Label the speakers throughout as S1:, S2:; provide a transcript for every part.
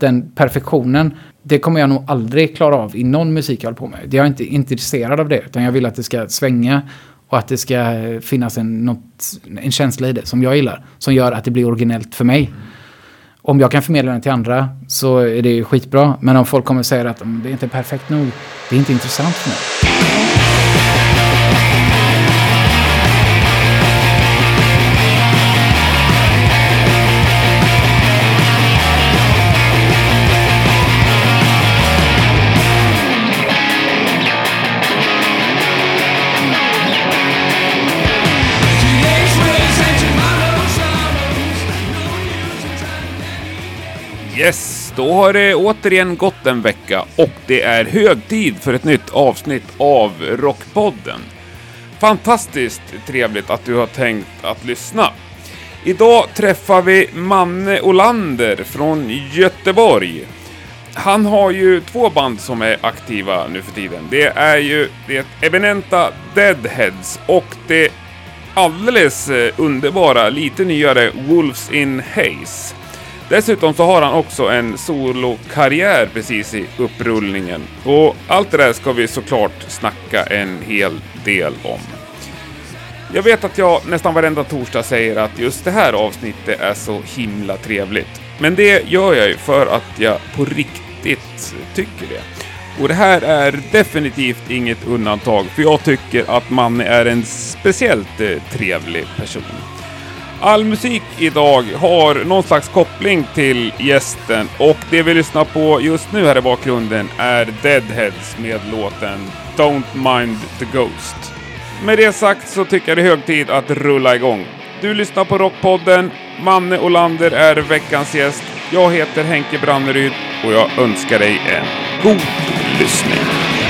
S1: Den perfektionen, det kommer jag nog aldrig klara av i någon musik jag håller på med. Jag är inte intresserad av det, utan jag vill att det ska svänga och att det ska finnas en, något, en känsla i det som jag gillar. Som gör att det blir originellt för mig. Om jag kan förmedla den till andra så är det skitbra. Men om folk kommer och säger att mm, det är inte perfekt nog, det är inte intressant för mig.
S2: Yes, då har det återigen gått en vecka och det är hög tid för ett nytt avsnitt av Rockpodden. Fantastiskt trevligt att du har tänkt att lyssna. Idag träffar vi Manne Olander från Göteborg. Han har ju två band som är aktiva nu för tiden. Det är ju det eminenta Deadheads och det alldeles eh, underbara, lite nyare Wolves in Haze. Dessutom så har han också en solokarriär precis i upprullningen. Och allt det där ska vi såklart snacka en hel del om. Jag vet att jag nästan varenda torsdag säger att just det här avsnittet är så himla trevligt. Men det gör jag ju för att jag på riktigt tycker det. Och det här är definitivt inget undantag, för jag tycker att Manne är en speciellt eh, trevlig person. All musik idag har någon slags koppling till gästen och det vi lyssnar på just nu här i bakgrunden är Deadheads med låten Don't Mind the Ghost. Med det sagt så tycker jag det är hög tid att rulla igång. Du lyssnar på Rockpodden, Manne Olander är veckans gäst. Jag heter Henke Branneryd och jag önskar dig en god lyssning.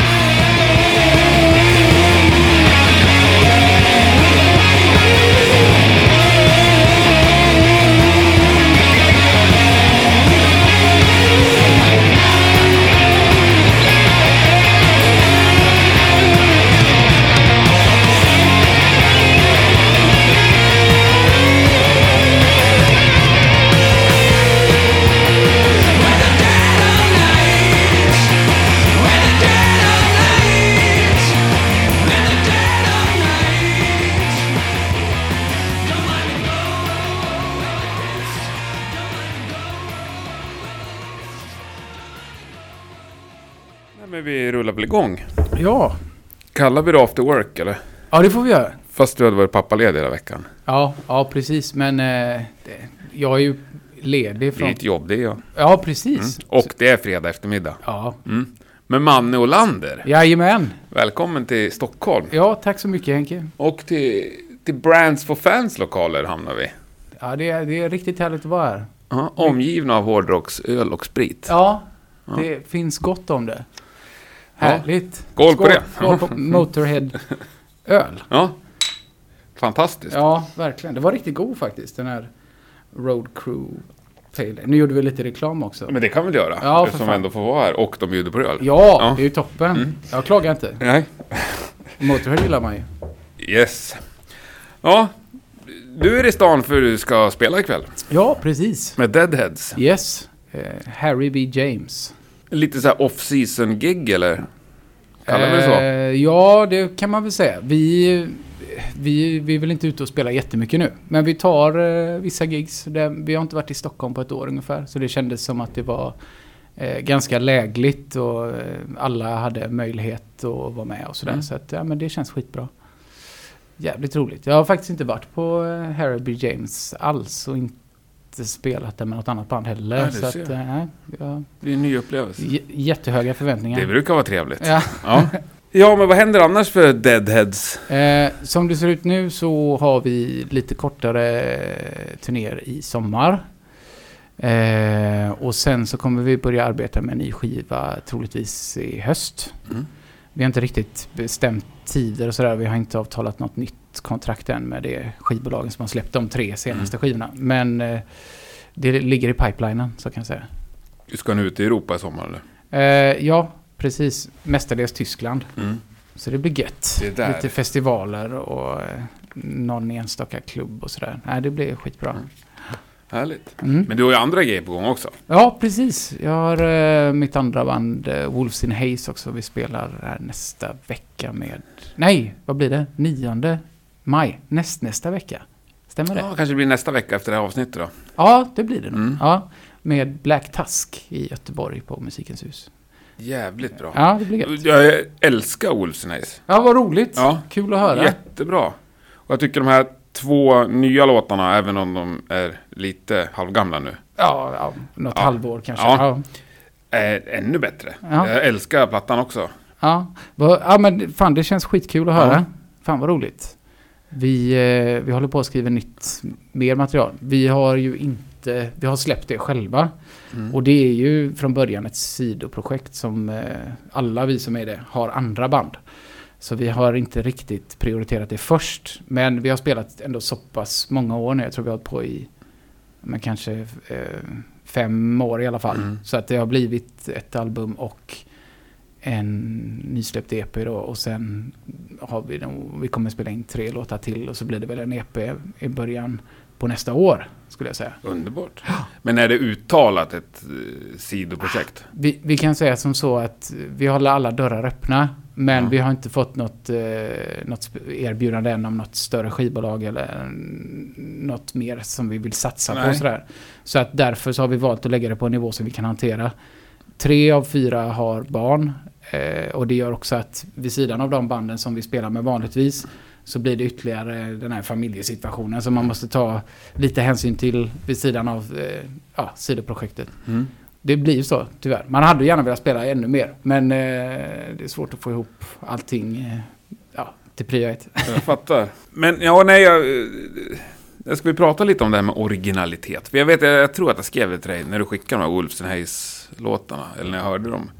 S2: Kallar vi det after work eller?
S1: ja det får vi göra.
S2: Fast du hade varit pappaledig hela veckan.
S1: Ja, ja precis. Men eh, jag är ju ledig
S2: Det är
S1: från...
S2: ett jobb det är jag.
S1: Ja, precis.
S2: Mm. Och det är fredag eftermiddag.
S1: Ja,
S2: Mm. Men Manne Olander,
S1: jajamän.
S2: välkommen till Stockholm.
S1: Ja, tack så mycket Henke.
S2: Och till, till Brands for Fans lokaler hamnar vi.
S1: Ja, det är, det är riktigt härligt att vara här.
S2: Ja, omgivna av hårdrocksöl och sprit.
S1: Ja, det finns gott om det. Härligt.
S2: Skål på det.
S1: Skål på Motorhead-öl.
S2: Ja. Fantastiskt.
S1: Ja, verkligen. Det var riktigt god faktiskt, den här Road Crew Pale. Nu gjorde vi lite reklam också.
S2: Men det kan vi väl göra?
S1: Ja,
S2: eftersom vi ändå får vara här och de bjuder på öl.
S1: Ja,
S2: Ja. Mm.
S1: det är ju toppen. Jag klagar inte.
S2: Nej.
S1: Motorhead gillar man ju.
S2: Yes. Ja, du är i stan för du ska spela ikväll.
S1: Ja, precis.
S2: Med Deadheads.
S1: Yes. Eh, Harry B. James.
S2: Lite så här off-season gig eller? Kallar vi det så?
S1: Eh, ja, det kan man väl säga. Vi, vi, vi är väl inte ute och spela jättemycket nu. Men vi tar eh, vissa gigs. Det, vi har inte varit i Stockholm på ett år ungefär. Så det kändes som att det var eh, ganska lägligt och eh, alla hade möjlighet att vara med och sådär.
S2: Mm.
S1: Så att, ja, men det känns skitbra. Jävligt roligt. Jag har faktiskt inte varit på eh, Harry B. James alls och inte spelat det med något annat band heller.
S2: Ja, du
S1: så att, eh, nej, ja,
S2: Det är en ny upplevelse.
S1: j- jättehöga förväntningar.
S2: Det brukar vara trevligt.
S1: Ja.
S2: Ja. ja, men vad händer annars för Deadheads?
S1: Eh, som det ser ut nu så har vi lite kortare turnéer i sommar. Eh, och sen så kommer vi börja arbeta med en ny skiva troligtvis i höst.
S2: Mm.
S1: Vi har inte riktigt bestämt tider och sådär. Vi har inte avtalat något nytt kontrakt än med det skivbolagen som har släppt de tre senaste skivorna. Men eh, det ligger i pipelinen så kan jag säga.
S2: Du ska nu ut i Europa i sommar eller?
S1: Eh, ja, precis. Mestadels Tyskland.
S2: Mm.
S1: Så det blir gött.
S2: Det där.
S1: Lite festivaler och eh, någon enstaka klubb och sådär. Nej, det blir skitbra.
S2: Mm. Härligt.
S1: Mm.
S2: Men du har ju andra grejer på gång också.
S1: Ja, precis. Jag har eh, mitt andra band, eh, Wolves in Haze också. Vi spelar här nästa vecka med... Nej, vad blir det? 9 maj. Näst nästa vecka. Stämmer det?
S2: Ja, kanske blir nästa vecka efter det här avsnittet då.
S1: Ja, det blir det nog.
S2: Mm.
S1: Ja, med Black Tusk i Göteborg på Musikens hus.
S2: Jävligt bra.
S1: Ja, det blir gött.
S2: Jag älskar Wolfsnace.
S1: Ja, vad roligt.
S2: Ja.
S1: Kul att höra.
S2: Jättebra. Och jag tycker de här två nya låtarna, även om de är lite halvgamla nu,
S1: Ja, ja något
S2: Ja.
S1: halvår kanske.
S2: Ja.
S1: Ja.
S2: ännu bättre.
S1: Ja.
S2: Jag älskar plattan också.
S1: Ja. Ja, men fan det känns skitkul att höra. Fan vad roligt. Vi, eh, vi håller på att skriva nytt, mer material. Vi har ju inte, vi har släppt det själva.
S2: Mm.
S1: Och det är ju från början ett sidoprojekt som eh, alla vi som är det har andra band. Så vi har inte riktigt prioriterat det först. Men vi har spelat ändå så pass många år nu. Jag tror vi har hållit på i men kanske eh, fem år i alla fall.
S2: Mm.
S1: Så att det har blivit ett album och en nysläppt EP då. Och sen har vi nog, vi kommer spela in tre låtar till och så blir det väl en EP i början på nästa år skulle jag säga.
S2: Underbart. Men är det uttalat ett eh, sidoprojekt?
S1: Vi, vi kan säga som så att vi håller alla dörrar öppna. Men
S2: Ja.
S1: vi har inte fått något, eh, något erbjudande än om något större skivbolag eller något mer som vi vill satsa på.
S2: Nej.
S1: Sådär. Så att därför så har vi valt att lägga det på en nivå som vi kan hantera. Tre av fyra har barn. Eh, och det gör också att vid sidan av de banden som vi spelar med vanligtvis så blir det ytterligare den här familjesituationen som man måste ta lite hänsyn till vid sidan av eh, ja, sidoprojektet.
S2: Mm.
S1: Det blir så, tyvärr. Man hade gärna velat spela ännu mer. Men eh, det är svårt att få ihop allting eh, ja, till prio ett.
S2: Jag fattar. Men ja, nej, jag, eh, jag ska vi prata lite om det här med originalitet. För jag vet, jag, jag tror att jag skrev det till dig när du skickade de här Wolves and Hayes-låtarna, eller när jag hörde dem.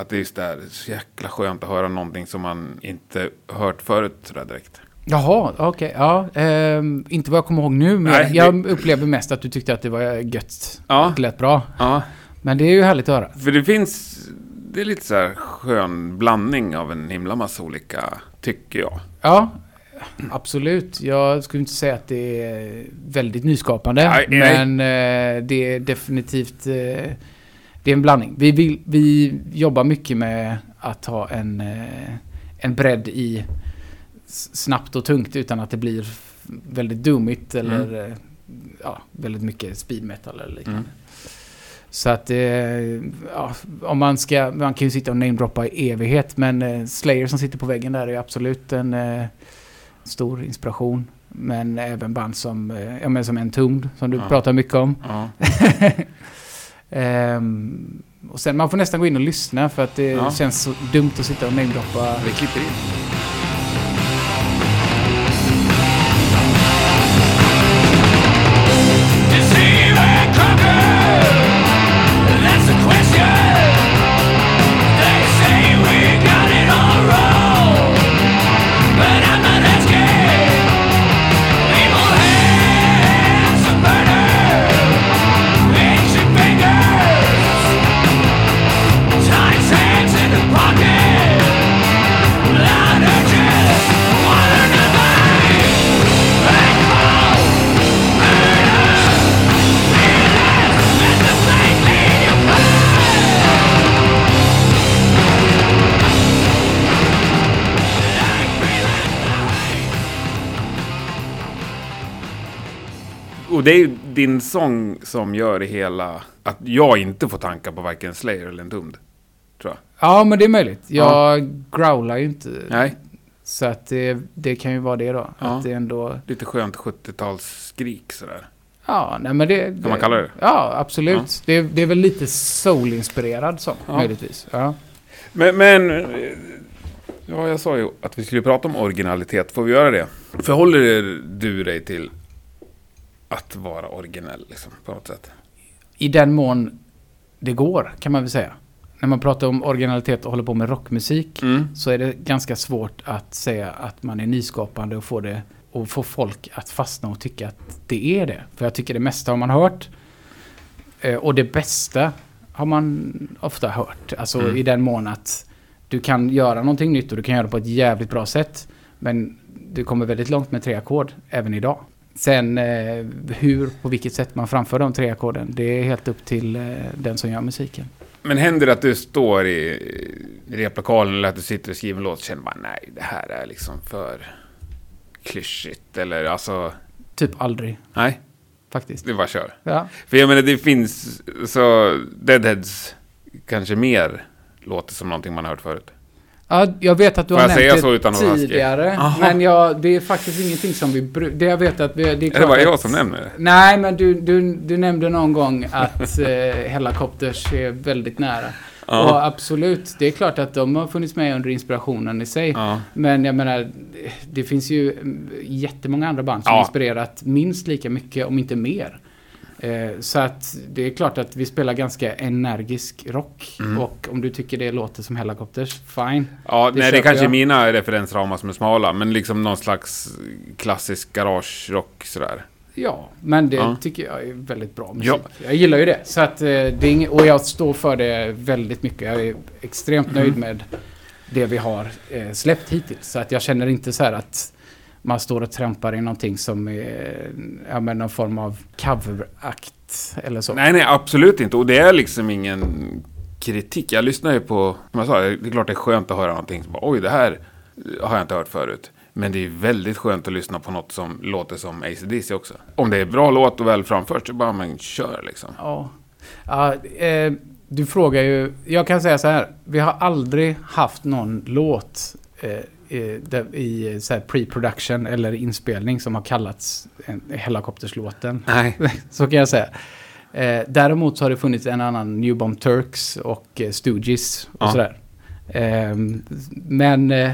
S2: Att det är just det här, det är så jäkla skönt att höra någonting som man inte hört förut sådär direkt.
S1: Jaha, okej. ja. Ehm, inte vad jag kommer ihåg nu, men
S2: Nej,
S1: jag upplever mest att du tyckte att det var gött.
S2: Ja,
S1: Det lät bra.
S2: ja.
S1: Men det är ju härligt att höra.
S2: För det finns, det är lite så här skön blandning av en himla massa olika, tycker jag.
S1: Ja, absolut. Jag skulle inte säga att det är väldigt nyskapande.
S2: Nej, nej.
S1: men eh, det är definitivt... Det är en blandning. Vi, vill, vi jobbar mycket med att ha en, eh, en bredd i snabbt och tungt utan att det blir väldigt dummigt eller eh, ja, väldigt mycket speed metal eller liknande.
S2: Mm.
S1: Så att eh, ja, om man ska, man kan ju sitta och namedroppa i evighet men Slayer som sitter på väggen där är absolut en stor inspiration. Men även band som, ja, men som Entombed som du
S2: Ja.
S1: pratar mycket om.
S2: Ja.
S1: Ehm, och sen man får nästan gå in och lyssna för att det
S2: Ja.
S1: känns så dumt att sitta och namedroppa.
S2: Vi klipper in. Det är ju din sång som gör det hela, att jag inte får tankar på varken Slayer eller Entombed. Tror jag.
S1: Ja men det är möjligt. Jag growlar ju inte.
S2: Nej,
S1: Så att det, det kan ju vara det då.
S2: Ja.
S1: Att det ändå...
S2: lite skönt 70-talsskrik sådär.
S1: Ja, nej men det...
S2: Kan man kalla det?
S1: Ja, absolut. Det, det är väl lite soul-inspirerad sång,
S2: Ja.
S1: möjligtvis. Ja.
S2: Men, men ja, jag sa ju att vi skulle prata om originalitet. Får vi göra det? Förhåller du dig till att vara originell liksom, på något sätt?
S1: I den mån det går, kan man väl säga. När man pratar om originalitet och håller på med rockmusik
S2: Mm.
S1: så är det ganska svårt att säga att man är nyskapande och få det och få folk att fastna och tycka att det är det. För jag tycker det mesta har man hört. Eh, Och det bästa har man ofta hört. Alltså
S2: Mm.
S1: i den mån att du kan göra någonting nytt och du kan göra det på ett jävligt bra sätt. Men du kommer väldigt långt med tre ackord även idag. Sen eh, hur, på vilket sätt man framför de tre ackorden, det är helt upp till eh, den som gör musiken.
S2: Men händer det att du står i i replokalen eller att du sitter och skriver en låt och känner bara nej, det här är liksom för klyschigt eller alltså,
S1: Typ aldrig,
S2: nej,
S1: faktiskt.
S2: det bara kör.
S1: Ja.
S2: För jag menar, det finns så Deadheads kanske mer låter som någonting man har hört förut.
S1: Ja, jag vet att du
S2: Får
S1: har nämnt
S2: så
S1: det tidigare. Men jag, det är faktiskt ingenting som vi... Det jag vet att vi... Det är,
S2: Är det
S1: klart
S2: bara
S1: att,
S2: jag som nämner det?
S1: Nej, men du, du, du nämnde någon gång att eh, Hellacopters är väldigt nära.
S2: Ja.
S1: Och absolut, det är klart att de har funnits med under inspirationen i sig.
S2: Ja.
S1: Men jag menar, det finns ju jättemånga andra band som
S2: Ja.
S1: inspirerat minst lika mycket, om inte mer. Eh, så att det är klart att vi spelar ganska energisk rock.
S2: Mm.
S1: Och om du tycker det låter som Hellacopters, fine.
S2: Ja,
S1: Det
S2: nej, det
S1: köper
S2: kanske är mina referensramar som är smala, men liksom någon slags klassisk garage-rock sådär.
S1: Ja, men det
S2: Ja.
S1: tycker jag är väldigt bra musik.
S2: Ja.
S1: Jag gillar ju det. Så att, eh, det är inget, och jag står för det väldigt mycket. Jag är extremt nöjd
S2: Mm.
S1: med det vi har eh, släppt hittills. Så att jag känner inte så här att man står och trampar i någonting som är ja, men någon form av coverakt eller så.
S2: Nej, nej, absolut inte. Och det är liksom ingen kritik. Jag lyssnar ju på, som jag sa, det är klart det är skönt att höra någonting som bara, oj, det här har jag inte hört förut. Men det är väldigt skönt att lyssna på något som låter som AC/DC också. Om det är bra låt och väl framfört så bara, men kör liksom.
S1: Ja. ja eh, du frågar ju... Jag kan säga så här. Vi har aldrig haft någon låt eh, i, där- i så här pre-production eller inspelning som har kallats en Hellacopters-låten.
S2: Nej.
S1: så kan jag säga. Eh, däremot så har det funnits en annan New Bomb Turks och eh, Stooges och
S2: Ja.
S1: sådär. Eh, men, eh,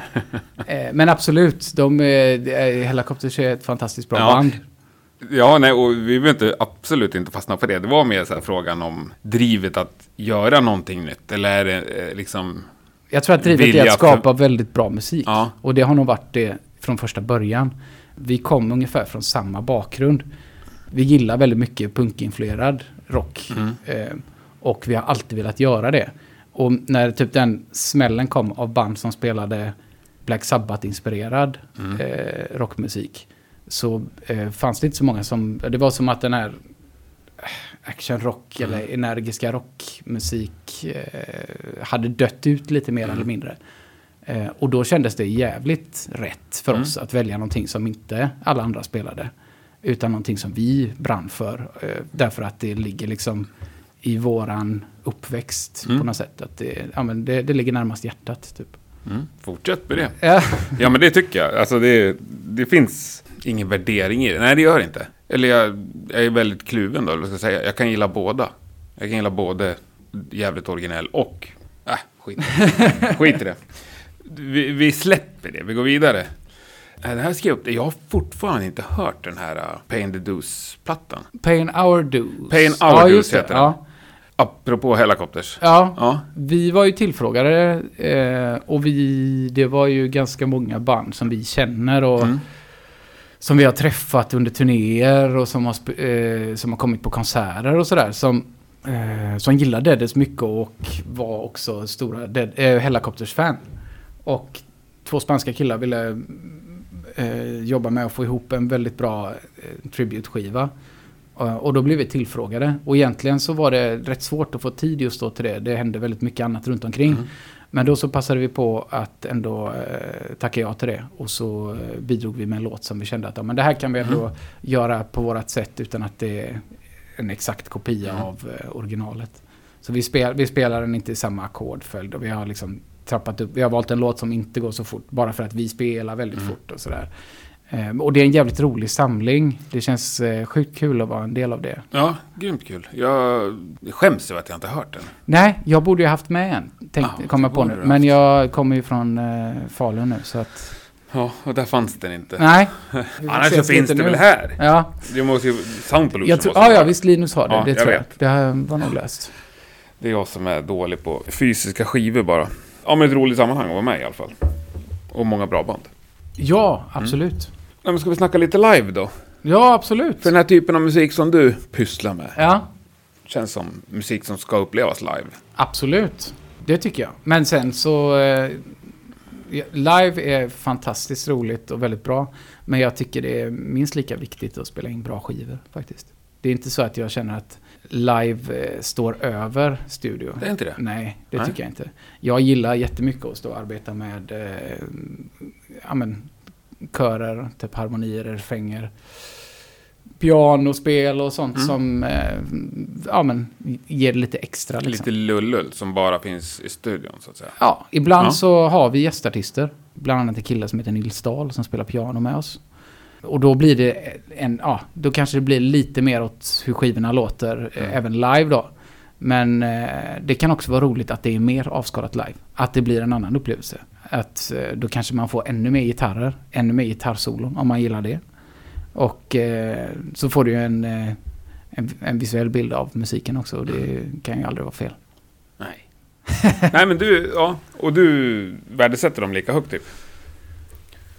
S1: eh, men absolut, de, eh, Hellacopters är ett fantastiskt bra
S2: Ja.
S1: band.
S2: Ja, nej, och vi vill inte, absolut inte fastna på det. Det var mer så här frågan om drivet att göra någonting nytt. Eller är det eh, liksom...
S1: Jag tror att drivet är att skapa väldigt bra musik.
S2: Ja.
S1: Och det har nog varit det från första början. Vi kom ungefär från samma bakgrund. Vi gillar väldigt mycket punkinfluerad rock.
S2: Mm.
S1: Eh, och vi har alltid velat göra det. Och när typ den smällen kom av band som spelade Black Sabbath-inspirerad
S2: Mm.
S1: eh, rockmusik. Så eh, fanns det inte så många som... Det var som att den här actionrock
S2: Mm.
S1: eller energiska rockmusik eh, hade dött ut lite mer
S2: Mm.
S1: eller mindre. Eh, och då kändes det jävligt rätt för
S2: Mm.
S1: oss att välja någonting som inte alla andra spelade. Utan någonting som vi brann för. Eh, därför att det ligger liksom i våran uppväxt
S2: Mm.
S1: på något sätt. Att det, ja, men det, det ligger närmast hjärtat. Typ.
S2: Mm, fortsätt med det.
S1: Ja.
S2: Ja, men det tycker jag. Alltså det, det finns ingen värdering i det. Nej, det gör det inte. Eller jag, jag är väldigt kluven då, eller ska jag säga. Jag kan gilla båda. Jag kan gilla både jävligt originell och... Äh, skit, skit i det. Vi, vi släpper det, vi går vidare. Äh, Det här skrev jag upp det. Jag har fortfarande inte hört den här uh, Pain the Deuce-plattan.
S1: Pain Our Dues.
S2: Pain Our
S1: ja,
S2: Dues
S1: just det.
S2: heter den.
S1: Ja.
S2: Apropå Hellacopters.
S1: Ja,
S2: Ja.
S1: vi var ju tillfrågade eh, och vi, det var ju ganska många band som vi känner och
S2: Mm
S1: som vi har träffat under turnéer och som har, eh, som har kommit på konserter och sådär. Som, eh, som gillar Deadheads mycket och var också stora Dead, eh, Hellacopters-fan. Och två spanska killar ville eh, jobba med att få ihop en väldigt bra eh, tribute-skiva. Eh, och då blev vi tillfrågade. Och egentligen så var det rätt svårt att få tid just då till det. Det hände väldigt mycket annat runt omkring.
S2: Mm.
S1: Men då så passade vi på att ändå eh, tacka ja till det. Och så eh, bidrog vi med en låt som vi kände att ja, men det här kan vi ändå
S2: Mm.
S1: göra på vårat sätt utan att det är en exakt kopia
S2: Mm.
S1: av eh, originalet. Så vi, spel, vi spelar den inte i samma ackordföljd och vi har liksom trappat upp. Vi har valt en låt som inte går så fort bara för att vi spelar väldigt
S2: Mm.
S1: fort och sådär. Eh, och det är en jävligt rolig samling. Det känns eh, sjukt kul att vara en del av det.
S2: Ja, grymt kul. Jag skäms över att jag inte har hört den.
S1: Nej, jag borde ju haft med en. Tänk,
S2: det
S1: jag på nu. Men jag kommer ju från eh, Falun nu så att...
S2: Ja, och där fanns den inte.
S1: Nej.
S2: Annars så finns det väl här?
S1: Ja,
S2: Det måste ju... Sound pollution
S1: jag
S2: måste
S1: ja,
S2: det
S1: ja visst Linus har det.
S2: Ja,
S1: det
S2: jag
S1: tror jag.
S2: vet.
S1: Det här var nog löst.
S2: Det är jag som är dålig på fysiska skivor bara. Ja, men ett roligt sammanhang att vara med i alla fall. Och många bra band.
S1: Ja, absolut.
S2: Men ska vi snacka lite live då?
S1: Ja, absolut.
S2: För den här typen av musik som du pysslar med.
S1: Ja,
S2: Känns som musik som ska upplevas live.
S1: absolut. Det tycker jag. Men sen så... Eh, Live är fantastiskt roligt och väldigt bra. Men jag tycker det är minst lika viktigt att spela in bra skivor faktiskt. Det är inte så att jag känner att live eh, står över studio.
S2: Det är inte det?
S1: Nej, det
S2: Nej.
S1: tycker jag inte. Jag gillar jättemycket att stå och arbeta med eh, ja, men, körer, typ harmonier, refränger, pianospel och sånt
S2: Mm.
S1: som eh, ja, men, ger lite extra. Liksom.
S2: Lite lullull som bara finns i studion så att säga.
S1: Ja, ibland
S2: Ja.
S1: så har vi gästartister. Bland annat en kille som heter Nils Dahl som spelar piano med oss. Och då blir det en, ja, då kanske det blir lite mer åt hur skivorna låter, eh,
S2: Mm.
S1: även live då. Men eh, det kan också vara roligt att det är mer avskalat live. Att det blir en annan upplevelse. Att eh, då kanske man får ännu mer gitarrer, ännu mer gitarrsolon om man gillar det. Och eh, så får du ju en, eh, en, en visuell bild av musiken också och det kan ju aldrig vara fel.
S2: Nej. Nej men du, ja. Och du värdesätter dem lika högt typ?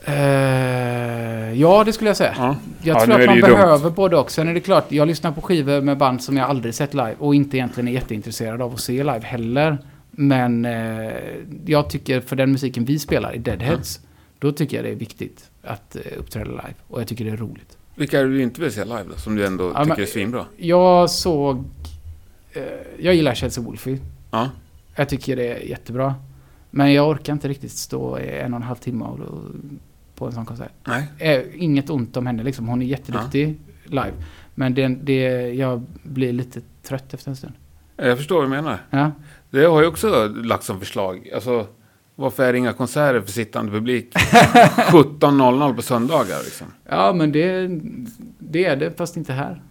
S1: Eh, ja, det skulle jag säga.
S2: Ja.
S1: Jag
S2: Ja,
S1: tror att man
S2: ju dumt.
S1: behöver både och. Sen är det klart, jag lyssnar på skivor med band som jag aldrig sett live och inte egentligen är jätteintresserad av att se live heller. Men eh, jag tycker för den musiken vi spelar i Deadheads, då tycker jag det är viktigt att eh, uppträda live. Och jag tycker det är roligt.
S2: Vilka är det du inte vill se live då? Som du ändå
S1: Ja,
S2: tycker
S1: men-
S2: är svinbra?
S1: Jag såg... Eh, jag gillar Chelsea Wolfie.
S2: Ja.
S1: Jag tycker det är jättebra. Men jag orkar inte riktigt stå i en och en halv timme och, på en sån konsert.
S2: Nej.
S1: Eh, inget ont om henne liksom. Hon är jätteduktig live. Men det, det, jag blir lite trött efter en stund.
S2: Jag förstår vad du menar.
S1: Ja.
S2: Det har ju också lagt som förslag. Alltså, varför är det inga konserter för sittande publik 17.00 på söndagar liksom?
S1: ja, men det, det är det, fast inte här.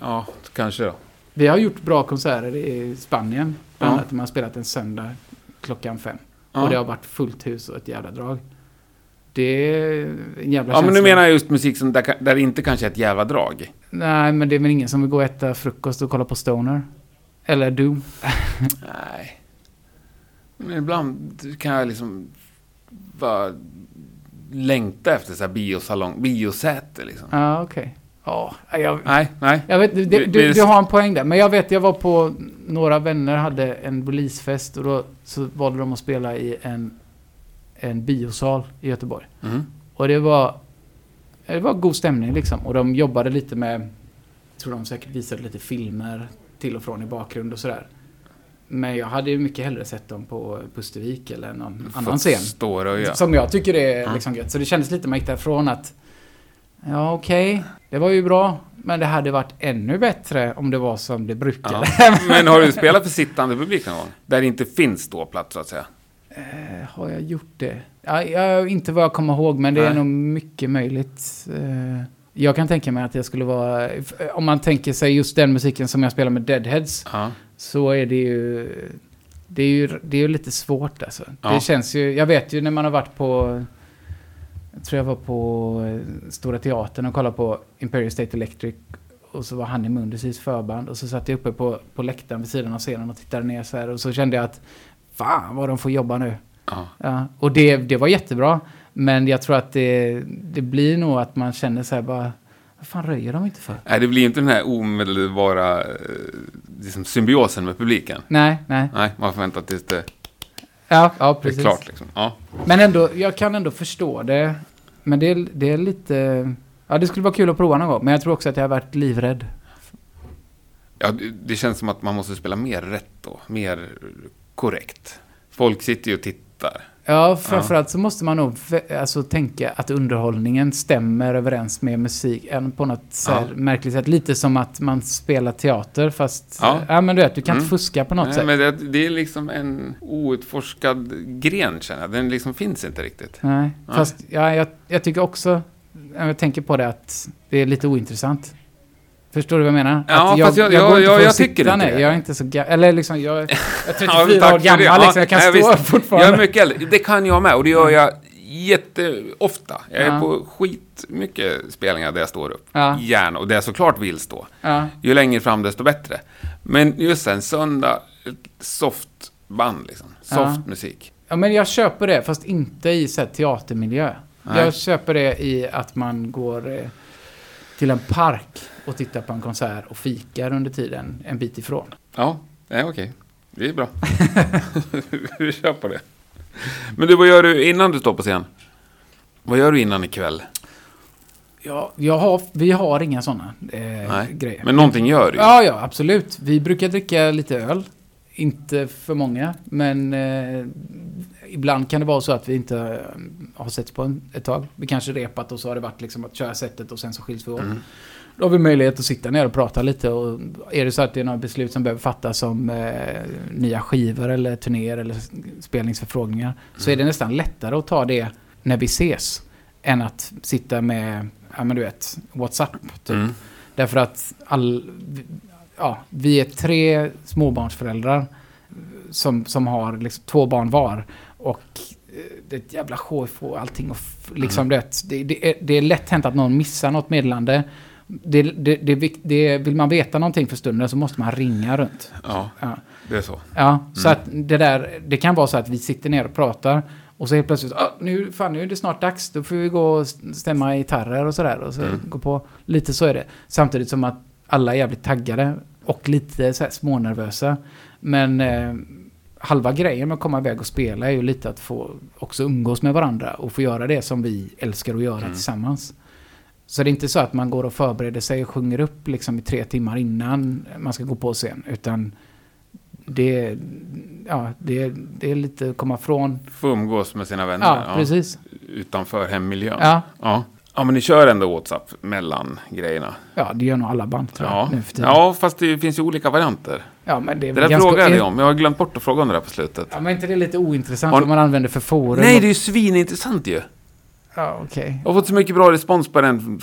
S2: Ja, kanske då.
S1: Vi har gjort bra konserter i Spanien. Bland
S2: Ja.
S1: annat man har spelat en söndag klockan fem.
S2: Ja.
S1: Och det har varit fullt hus och ett jävla drag. Det är en jävla
S2: Ja, men nu
S1: känsla.
S2: menar jag just musik som där, där det inte kanske är ett jävla drag.
S1: Nej, men det är väl ingen som vill gå och äta frukost och kolla på Stoner. Eller Doom.
S2: Nej. Men ibland kan jag liksom bara längta efter så här biosalong, biosäte liksom.
S1: Ja, okej. Ja, jag,
S2: Nej, nej.
S1: jag vet, du,
S2: Det-
S1: du,
S2: är-
S1: du har en poäng där. Men jag vet, jag var på... Några vänner hade en releasefest och då så valde de att spela i en, en biosal i Göteborg.
S2: Mm.
S1: Och det var... Det var god stämning liksom. Och de jobbade lite med... Jag tror de säkert visade lite filmer till och från i bakgrund och sådär. Men jag hade ju mycket hellre sett dem på Pustervik eller någon annan
S2: Fått
S1: scen.
S2: Och röja.
S1: Som jag tycker är
S2: Ja.
S1: liksom gött. Så det kändes lite man gick därifrån att... Ja, okej. det var ju bra. Men det hade varit ännu bättre om det var som det brukar.
S2: Ja. Men har du spelat för sittande publik någon gång? Där det inte finns ståplats så att säga?
S1: Eh, har jag gjort det? Ja, jag, inte vad jag kommer ihåg, men det är
S2: Nej.
S1: nog mycket möjligt. Eh, jag kan tänka mig att jag skulle vara... Om man tänker sig just den musiken som jag spelar med Deadheads,
S2: Ja.
S1: så är det ju... Det är ju, det är ju lite svårt alltså.
S2: Ja.
S1: Det känns ju... Jag vet ju när man har varit på... Jag tror jag var på eh, Stora Teatern och kollade på Imperial State Electric. Och så var han i Mundusys förband. Och så satt jag uppe på, på läktaren vid sidan av scenen och tittade ner så här. Och så kände jag att fan vad de får jobba nu.
S2: Ja.
S1: Ja, och det, det var jättebra. Men jag tror att det, det blir nog att man känner så här bara... Vad fan röjer de inte för?
S2: Nej, det blir inte den här omedelbara eh, liksom symbiosen med publiken.
S1: Nej, nej.
S2: Nej, man får vänta tills det
S1: Ja, ja
S2: är
S1: precis.
S2: klart. Liksom. Ja.
S1: Men ändå, jag kan ändå förstå det. Men det, är- det är lite... Ja, det skulle vara kul att prova någon gång. Men jag tror också att jag har varit livrädd.
S2: Ja, det, det känns som att man måste spela mer rätt då. Mer korrekt. Folk sitter ju och tittar.
S1: Ja, framförallt så måste man nog alltså, tänka att underhållningen stämmer överens med musik. Än på något så här
S2: Ja.
S1: märkligt sätt. Lite som att man spelar teater fast...
S2: Ja.
S1: Ja, men du vet, du kan
S2: Mm.
S1: inte fuska på något
S2: Nej,
S1: sätt.
S2: men det, det är liksom en outforskad gren känner jag. Den liksom finns inte riktigt.
S1: Nej,
S2: Nej.
S1: fast ja, jag, jag tycker också, när jag tänker på det, att det är lite ointressant. Förstår du vad jag menar?
S2: Ja,
S1: att
S2: jag- jag- jag-
S1: att
S2: jag tycker inte det.
S1: Jag är inte så gammal. Eller liksom, jag, jag är 34
S2: Ja,
S1: år gammal, liksom. Jag kan
S2: Ja,
S1: stå
S2: visst.
S1: fortfarande.
S2: Jag är mycket äldre. Det kan jag med och det gör jag jätteofta. Jag är
S1: Ja.
S2: på skitmycket spelningar där jag står upp.
S1: Ja.
S2: Gärna, och där jag såklart vill stå.
S1: Ja,
S2: Ju längre fram desto bättre. Men just en söndag, soft band liksom. Soft
S1: Ja.
S2: musik.
S1: ja, men jag köper det, fast inte i så här, teatermiljö.
S2: Nej.
S1: Jag köper det i att man går eh, till en park och tittar på en konsert och fikar under tiden en bit ifrån.
S2: Ja, nej okej. Det är bra. Vi kör på det. Men du, vad gör du innan du står på scen? Vad gör du innan ikväll?
S1: Ja, jag har, vi har inga sådana eh,
S2: Nej.
S1: grejer.
S2: Men någonting gör du ju.
S1: Ja, ja, absolut. Vi brukar dricka lite öl. Inte för många, men eh, ibland kan det vara så att vi inte eh, har setts på en, ett tag. Vi kanske repat och så har det varit liksom att köra sättet och sen så skiljs vi åt.
S2: Mm.
S1: Då har vi möjlighet att sitta ner och prata lite och är det så att det är några beslut som behöver fattas om eh, nya skivor eller turnéer eller spelningsförfrågningar så är det nästan lättare att ta det när vi ses än att sitta med, ja men du vet, WhatsApp typ.
S2: Mm.
S1: Därför att all, ja, vi är tre småbarnsföräldrar som, som har liksom två barn var. Och eh, det är ett jävla att få allting och liksom det, det, det, är, det är lätt hänt att någon missar något meddelande. Det, det, det, det, vill man veta någonting för stunden så måste man ringa runt.
S2: Ja,
S1: Ja,
S2: det är så.
S1: ja så att det där, det kan vara så att vi sitter ner och pratar och så helt plötsligt, ah, nu, fan, nu är det snart dags, då får vi gå och stämma gitarrer och sådär och så
S2: Mm.
S1: gå på. Lite så är det. Samtidigt som att alla är jävligt taggade och lite så här smånervösa. Men eh, halva grejen med att komma iväg och spela är ju lite att få också umgås med varandra och få göra det som vi älskar att göra
S2: Mm.
S1: tillsammans. Så det är inte så att man går och förbereder sig och sjunger upp liksom i tre timmar innan man ska gå på scen. Utan det, är- ja, det, det är lite att komma från.
S2: Få umgås med sina vänner.
S1: Ja, precis.
S2: Utanför hemmiljön.
S1: Ja,
S2: ja. Ja, men ni kör ändå WhatsApp mellan grejerna.
S1: ja, det gör nog alla band tror jag
S2: Ja.
S1: nu för tiden.
S2: ja, fast det finns ju olika varianter.
S1: Ja men det är
S2: Det där
S1: ganska...
S2: frågade jag om. Jag har glömt bort att fråga om det där på slutet.
S1: Ja, men inte det är lite ointressant
S2: Har-
S1: vad man använder för forum?
S2: Nej, det är ju svinintressant ju.
S1: Ja, okej.
S2: Jag har fått så mycket bra respons på den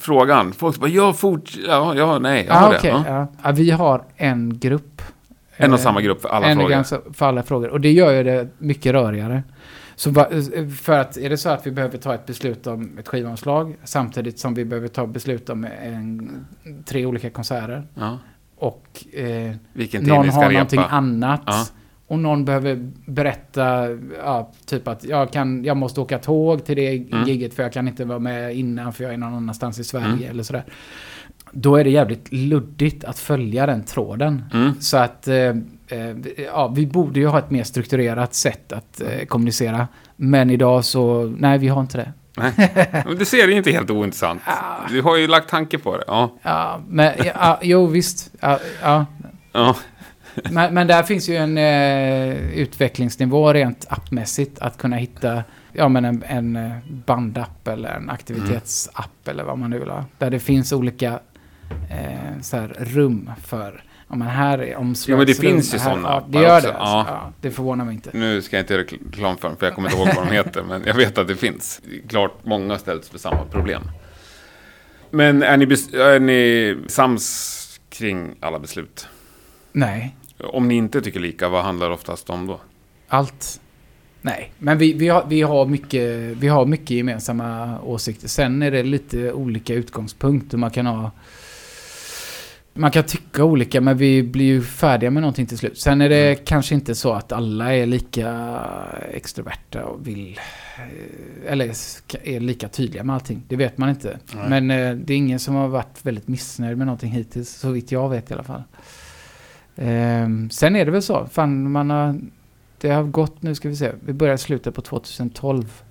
S2: frågan. Folk bara, ja, fort, ja, ja, nej, jag
S1: Ja,
S2: har det.
S1: okej.
S2: Ja.
S1: Ja. Ja, vi har en grupp.
S2: En och
S1: Eh,
S2: samma grupp för alla
S1: en
S2: frågor.
S1: ganska- för alla frågor. Och det gör ju det mycket rörigare. Så va- för att är det så att vi behöver ta ett beslut om ett skivomslag samtidigt som vi behöver ta beslut om en, tre olika konserter
S2: Ja.
S1: Och eh, någon har någonting
S2: repa.
S1: annat
S2: Ja.
S1: och någon behöver berätta, ja, typ att jag, kan, jag måste åka tåg till det
S2: Mm.
S1: giget för jag kan inte vara med innan för jag är någon annanstans i Sverige
S2: Mm.
S1: eller sådär. Då är det jävligt luddigt att följa den tråden.
S2: Mm.
S1: Så att, eh, eh, ja, vi borde ju ha ett mer strukturerat sätt att eh, kommunicera. Men idag så, nej vi har inte det.
S2: Ser, det är inte helt ointressant. Du har ju lagt tanke på det. Ja.
S1: Ja, men, ja, jo visst. Ja, ja.
S2: ja.
S1: Men, men där finns ju en eh, utvecklingsnivå rent appmässigt. Att kunna hitta ja, men en, en eh, bandapp eller en aktivitetsapp eller vad man nu vill ha. Där det finns olika eh, så här, rum för Ja, men här är omslagsrum.
S2: Ja, men det finns ju sådana
S1: ja, Det gör
S2: också.
S1: det. Alltså.
S2: Ja.
S1: Det förvånar mig inte.
S2: Nu ska jag inte göra reklam för dem, för jag kommer inte ihåg vad de heter. Men jag vet att det finns. Klart, många har ställts för samma problem. Men är ni, är ni sams kring alla beslut?
S1: Nej,
S2: Om ni inte tycker lika, vad handlar det oftast om då?
S1: allt. Nej, men vi, vi, har, vi, har mycket, vi har mycket gemensamma åsikter. Sen är det lite olika utgångspunkter. Man kan ha... Man kan tycka olika, men vi blir ju färdiga med någonting till slut. Sen är det
S2: Mm.
S1: kanske inte så att alla är lika extroverta och vill... eh, Eller är lika tydliga med allting. Det vet man inte.
S2: Nej.
S1: Men eh, det är ingen som har varit väldigt missnöjd med någonting hittills. Så vitt jag vet i alla fall. Ehm, sen är det väl så. Fan, man har... Det har gått, nu ska vi se. Vi började slutet på 2012.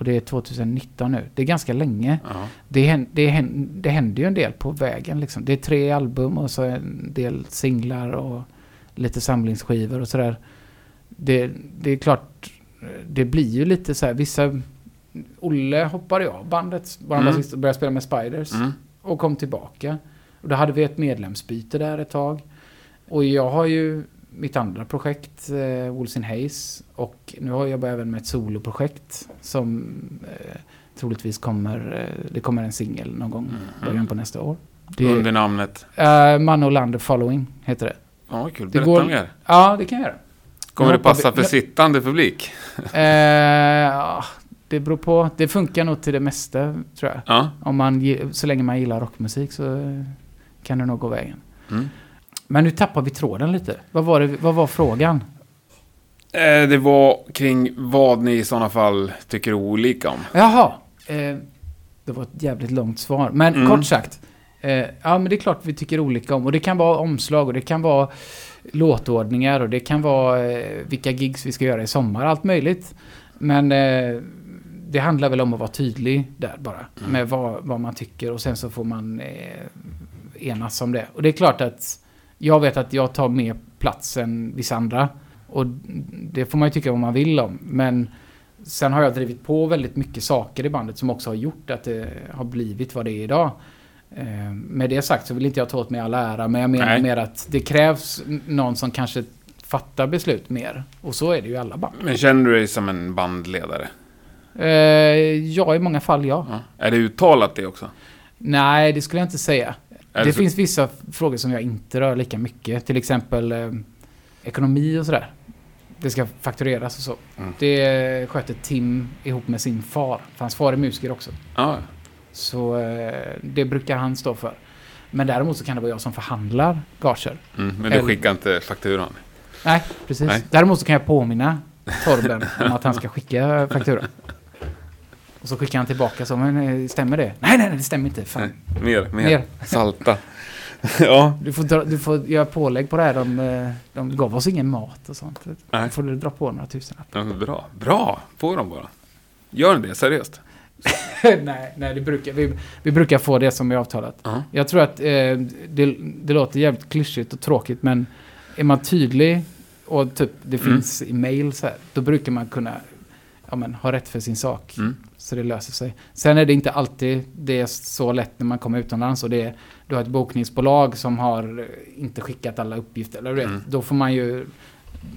S1: Och det är 2019 nu. Det är ganska länge.
S2: Ja.
S1: Det, hän- det, hän- det händer ju en del på vägen liksom. Det är tre album och så en del singlar och lite samlingsskivor och sådär. Det, det är klart, det blir ju lite så här, vissa... Olle hoppade av bandet, vår
S2: Mm.
S1: basist, och började spela med Spiders.
S2: Mm.
S1: Och kom tillbaka. Och då hade vi ett medlemsbyte där ett tag. Och jag har ju mitt andra projekt, eh, Wolves in Haze. Och nu har jag även med ett soloprojekt som eh, troligtvis kommer, eh, det kommer en singel någon gång i början på nästa år. Det
S2: Under namnet?
S1: är uh, Man Olander Following, heter det.
S2: Ja, kul.
S1: Det
S2: Berätta
S1: går-
S2: mer.
S1: Ja, det kan jag göra.
S2: Kommer det passa för sittande publik?
S1: Eh, ja, det beror på. Det funkar nog till det mesta, tror jag.
S2: Ja.
S1: Om man, så länge man gillar rockmusik så eh, kan det nog gå vägen.
S2: Mm.
S1: Men nu tappar vi tråden lite. Vad var, det, vad var frågan?
S2: Eh, det var kring vad ni i sådana fall tycker olika om.
S1: Jaha. Eh, det var ett jävligt långt svar. Men
S2: Mm.
S1: kort sagt. Eh, ja, men det är klart vi tycker olika om. Och det kan vara omslag och det kan vara låtordningar och det kan vara eh, vilka gigs vi ska göra i sommar, allt möjligt. Men eh, det handlar väl om att vara tydlig där bara.
S2: Mm.
S1: Med vad, vad man tycker och sen så får man eh, enas om det. Och det är klart att jag vet att jag tar mer plats än vissa andra. Och det får man ju tycka vad man vill om. Men sen har jag drivit på väldigt mycket saker i bandet som också har gjort att det har blivit vad det är idag. Eh, med det sagt så vill inte jag ta åt mig all ära, men jag menar
S2: Nej.
S1: mer att det krävs någon som kanske fattar beslut mer. Och så är det ju i alla band.
S2: Men känner du dig som en bandledare?
S1: Eh, ja, i många fall ja.
S2: Ja. Är det uttalat det också?
S1: Nej, det skulle jag inte säga. Det
S2: så-
S1: finns vissa frågor som jag inte rör lika mycket. Till exempel eh, ekonomi och sådär. Det ska faktureras och så.
S2: Mm.
S1: Det sköter Tim ihop med sin far. För hans far är musiker också.
S2: Ja.
S1: Så eh, det brukar han stå för. Men däremot så kan det vara jag som förhandlar gager.
S2: Mm. Men du skickar inte fakturan?
S1: Nej, precis.
S2: Nej.
S1: Däremot så kan jag påminna Torben om att han ska skicka fakturan. Och så skickar han tillbaka så, men eh, stämmer det? Nej, nej, nej, det stämmer inte. Fan.
S2: Nej. Mer, mer.
S1: Mer.
S2: Salta. ja.
S1: Du får, dra, du får göra pålägg på det här. De, eh, de gav oss ingen mat och sånt. Då
S2: Nej.
S1: får du dra på några tusenlappar.
S2: ja. Bra. Bra. Får de bara. Gör ni det? Seriöst?
S1: nej, nej det brukar, vi, vi brukar få det som är avtalat.
S2: Ja.
S1: Jag tror att eh, det, det låter jävligt klyschigt och tråkigt, men är man tydlig och typ det
S2: Mm.
S1: finns i mail så här, då brukar man kunna ja, men, ha rätt för sin sak.
S2: Mm.
S1: Så det löser sig. Sen är det inte alltid det är så lätt när man kommer utomlands och det är, du har ett bokningsbolag som har eh, inte skickat alla uppgifter. Eller, vet,
S2: Mm.
S1: Då får man ju...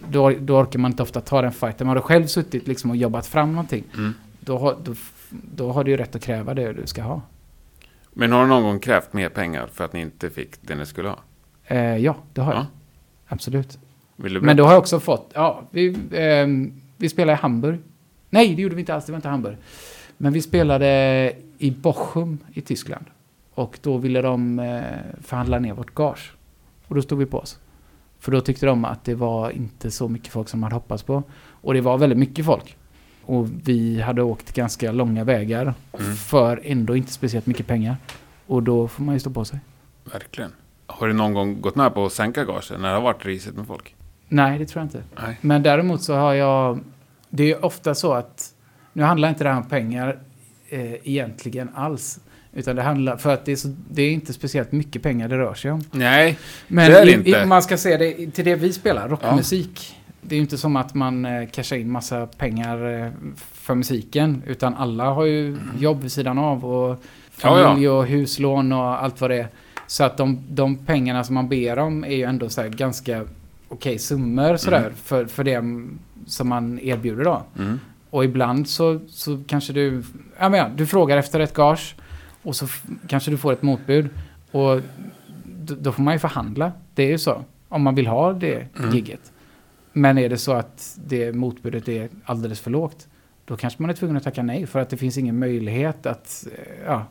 S1: Då, då orkar man inte ofta ta den fighten. Man har själv suttit liksom och jobbat fram någonting.
S2: Mm.
S1: Då, har- då, då har du ju rätt att kräva det du ska ha.
S2: Men har du någon gång krävt mer pengar för att ni inte fick det ni skulle ha?
S1: Eh, ja, det har jag.
S2: Ja.
S1: Absolut.
S2: Vill du
S1: Men då har jag också fått... Ja, vi, ehm, vi spelade i Hamburg. Nej, det gjorde vi inte alls. Det var inte Hamburg. Men vi spelade i Bochum i Tyskland. Och då ville de eh, förhandla ner vårt gage. Och då stod vi på oss. För då tyckte de att det var inte så mycket folk som man hade hoppats på. Och det var väldigt mycket folk. Och vi hade åkt ganska långa vägar
S2: Mm.
S1: för ändå inte speciellt mycket pengar. Och då får man ju stå på sig.
S2: Verkligen. Har du någon gång gått med på att sänka gagen när det har varit risigt med folk?
S1: Nej, det tror jag inte.
S2: Nej.
S1: Men däremot så har jag... Det är ofta så att... Nu handlar inte det här om pengar eh, egentligen alls. Utan det handlar... För att det är, så, det är inte speciellt mycket pengar det rör sig om.
S2: Nej.
S1: Men
S2: Det är det
S1: i,
S2: inte.
S1: I, man ska se det till det vi spelar, rockmusik. Det är ju inte som att man eh, cashar in massa pengar eh, för musiken. Utan alla har ju jobb vid sidan av. Och
S2: Mm. Ja, ja.
S1: familj och huslån och allt vad det är. Så att de, de pengarna som man ber om är ju ändå så här ganska okej summor sådär.
S2: Mm.
S1: För, för det som man erbjuder då.
S2: Mm.
S1: Och ibland så, så kanske du, ja men ja, du frågar efter ett gage och så kanske du får ett motbud. Och då får man ju förhandla. Det är ju så. Om man vill ha det
S2: Mm.
S1: gigget. Men är det så att det motbudet är alldeles för lågt. Då kanske man är tvungen att tacka nej för att det finns ingen möjlighet att eh, ja,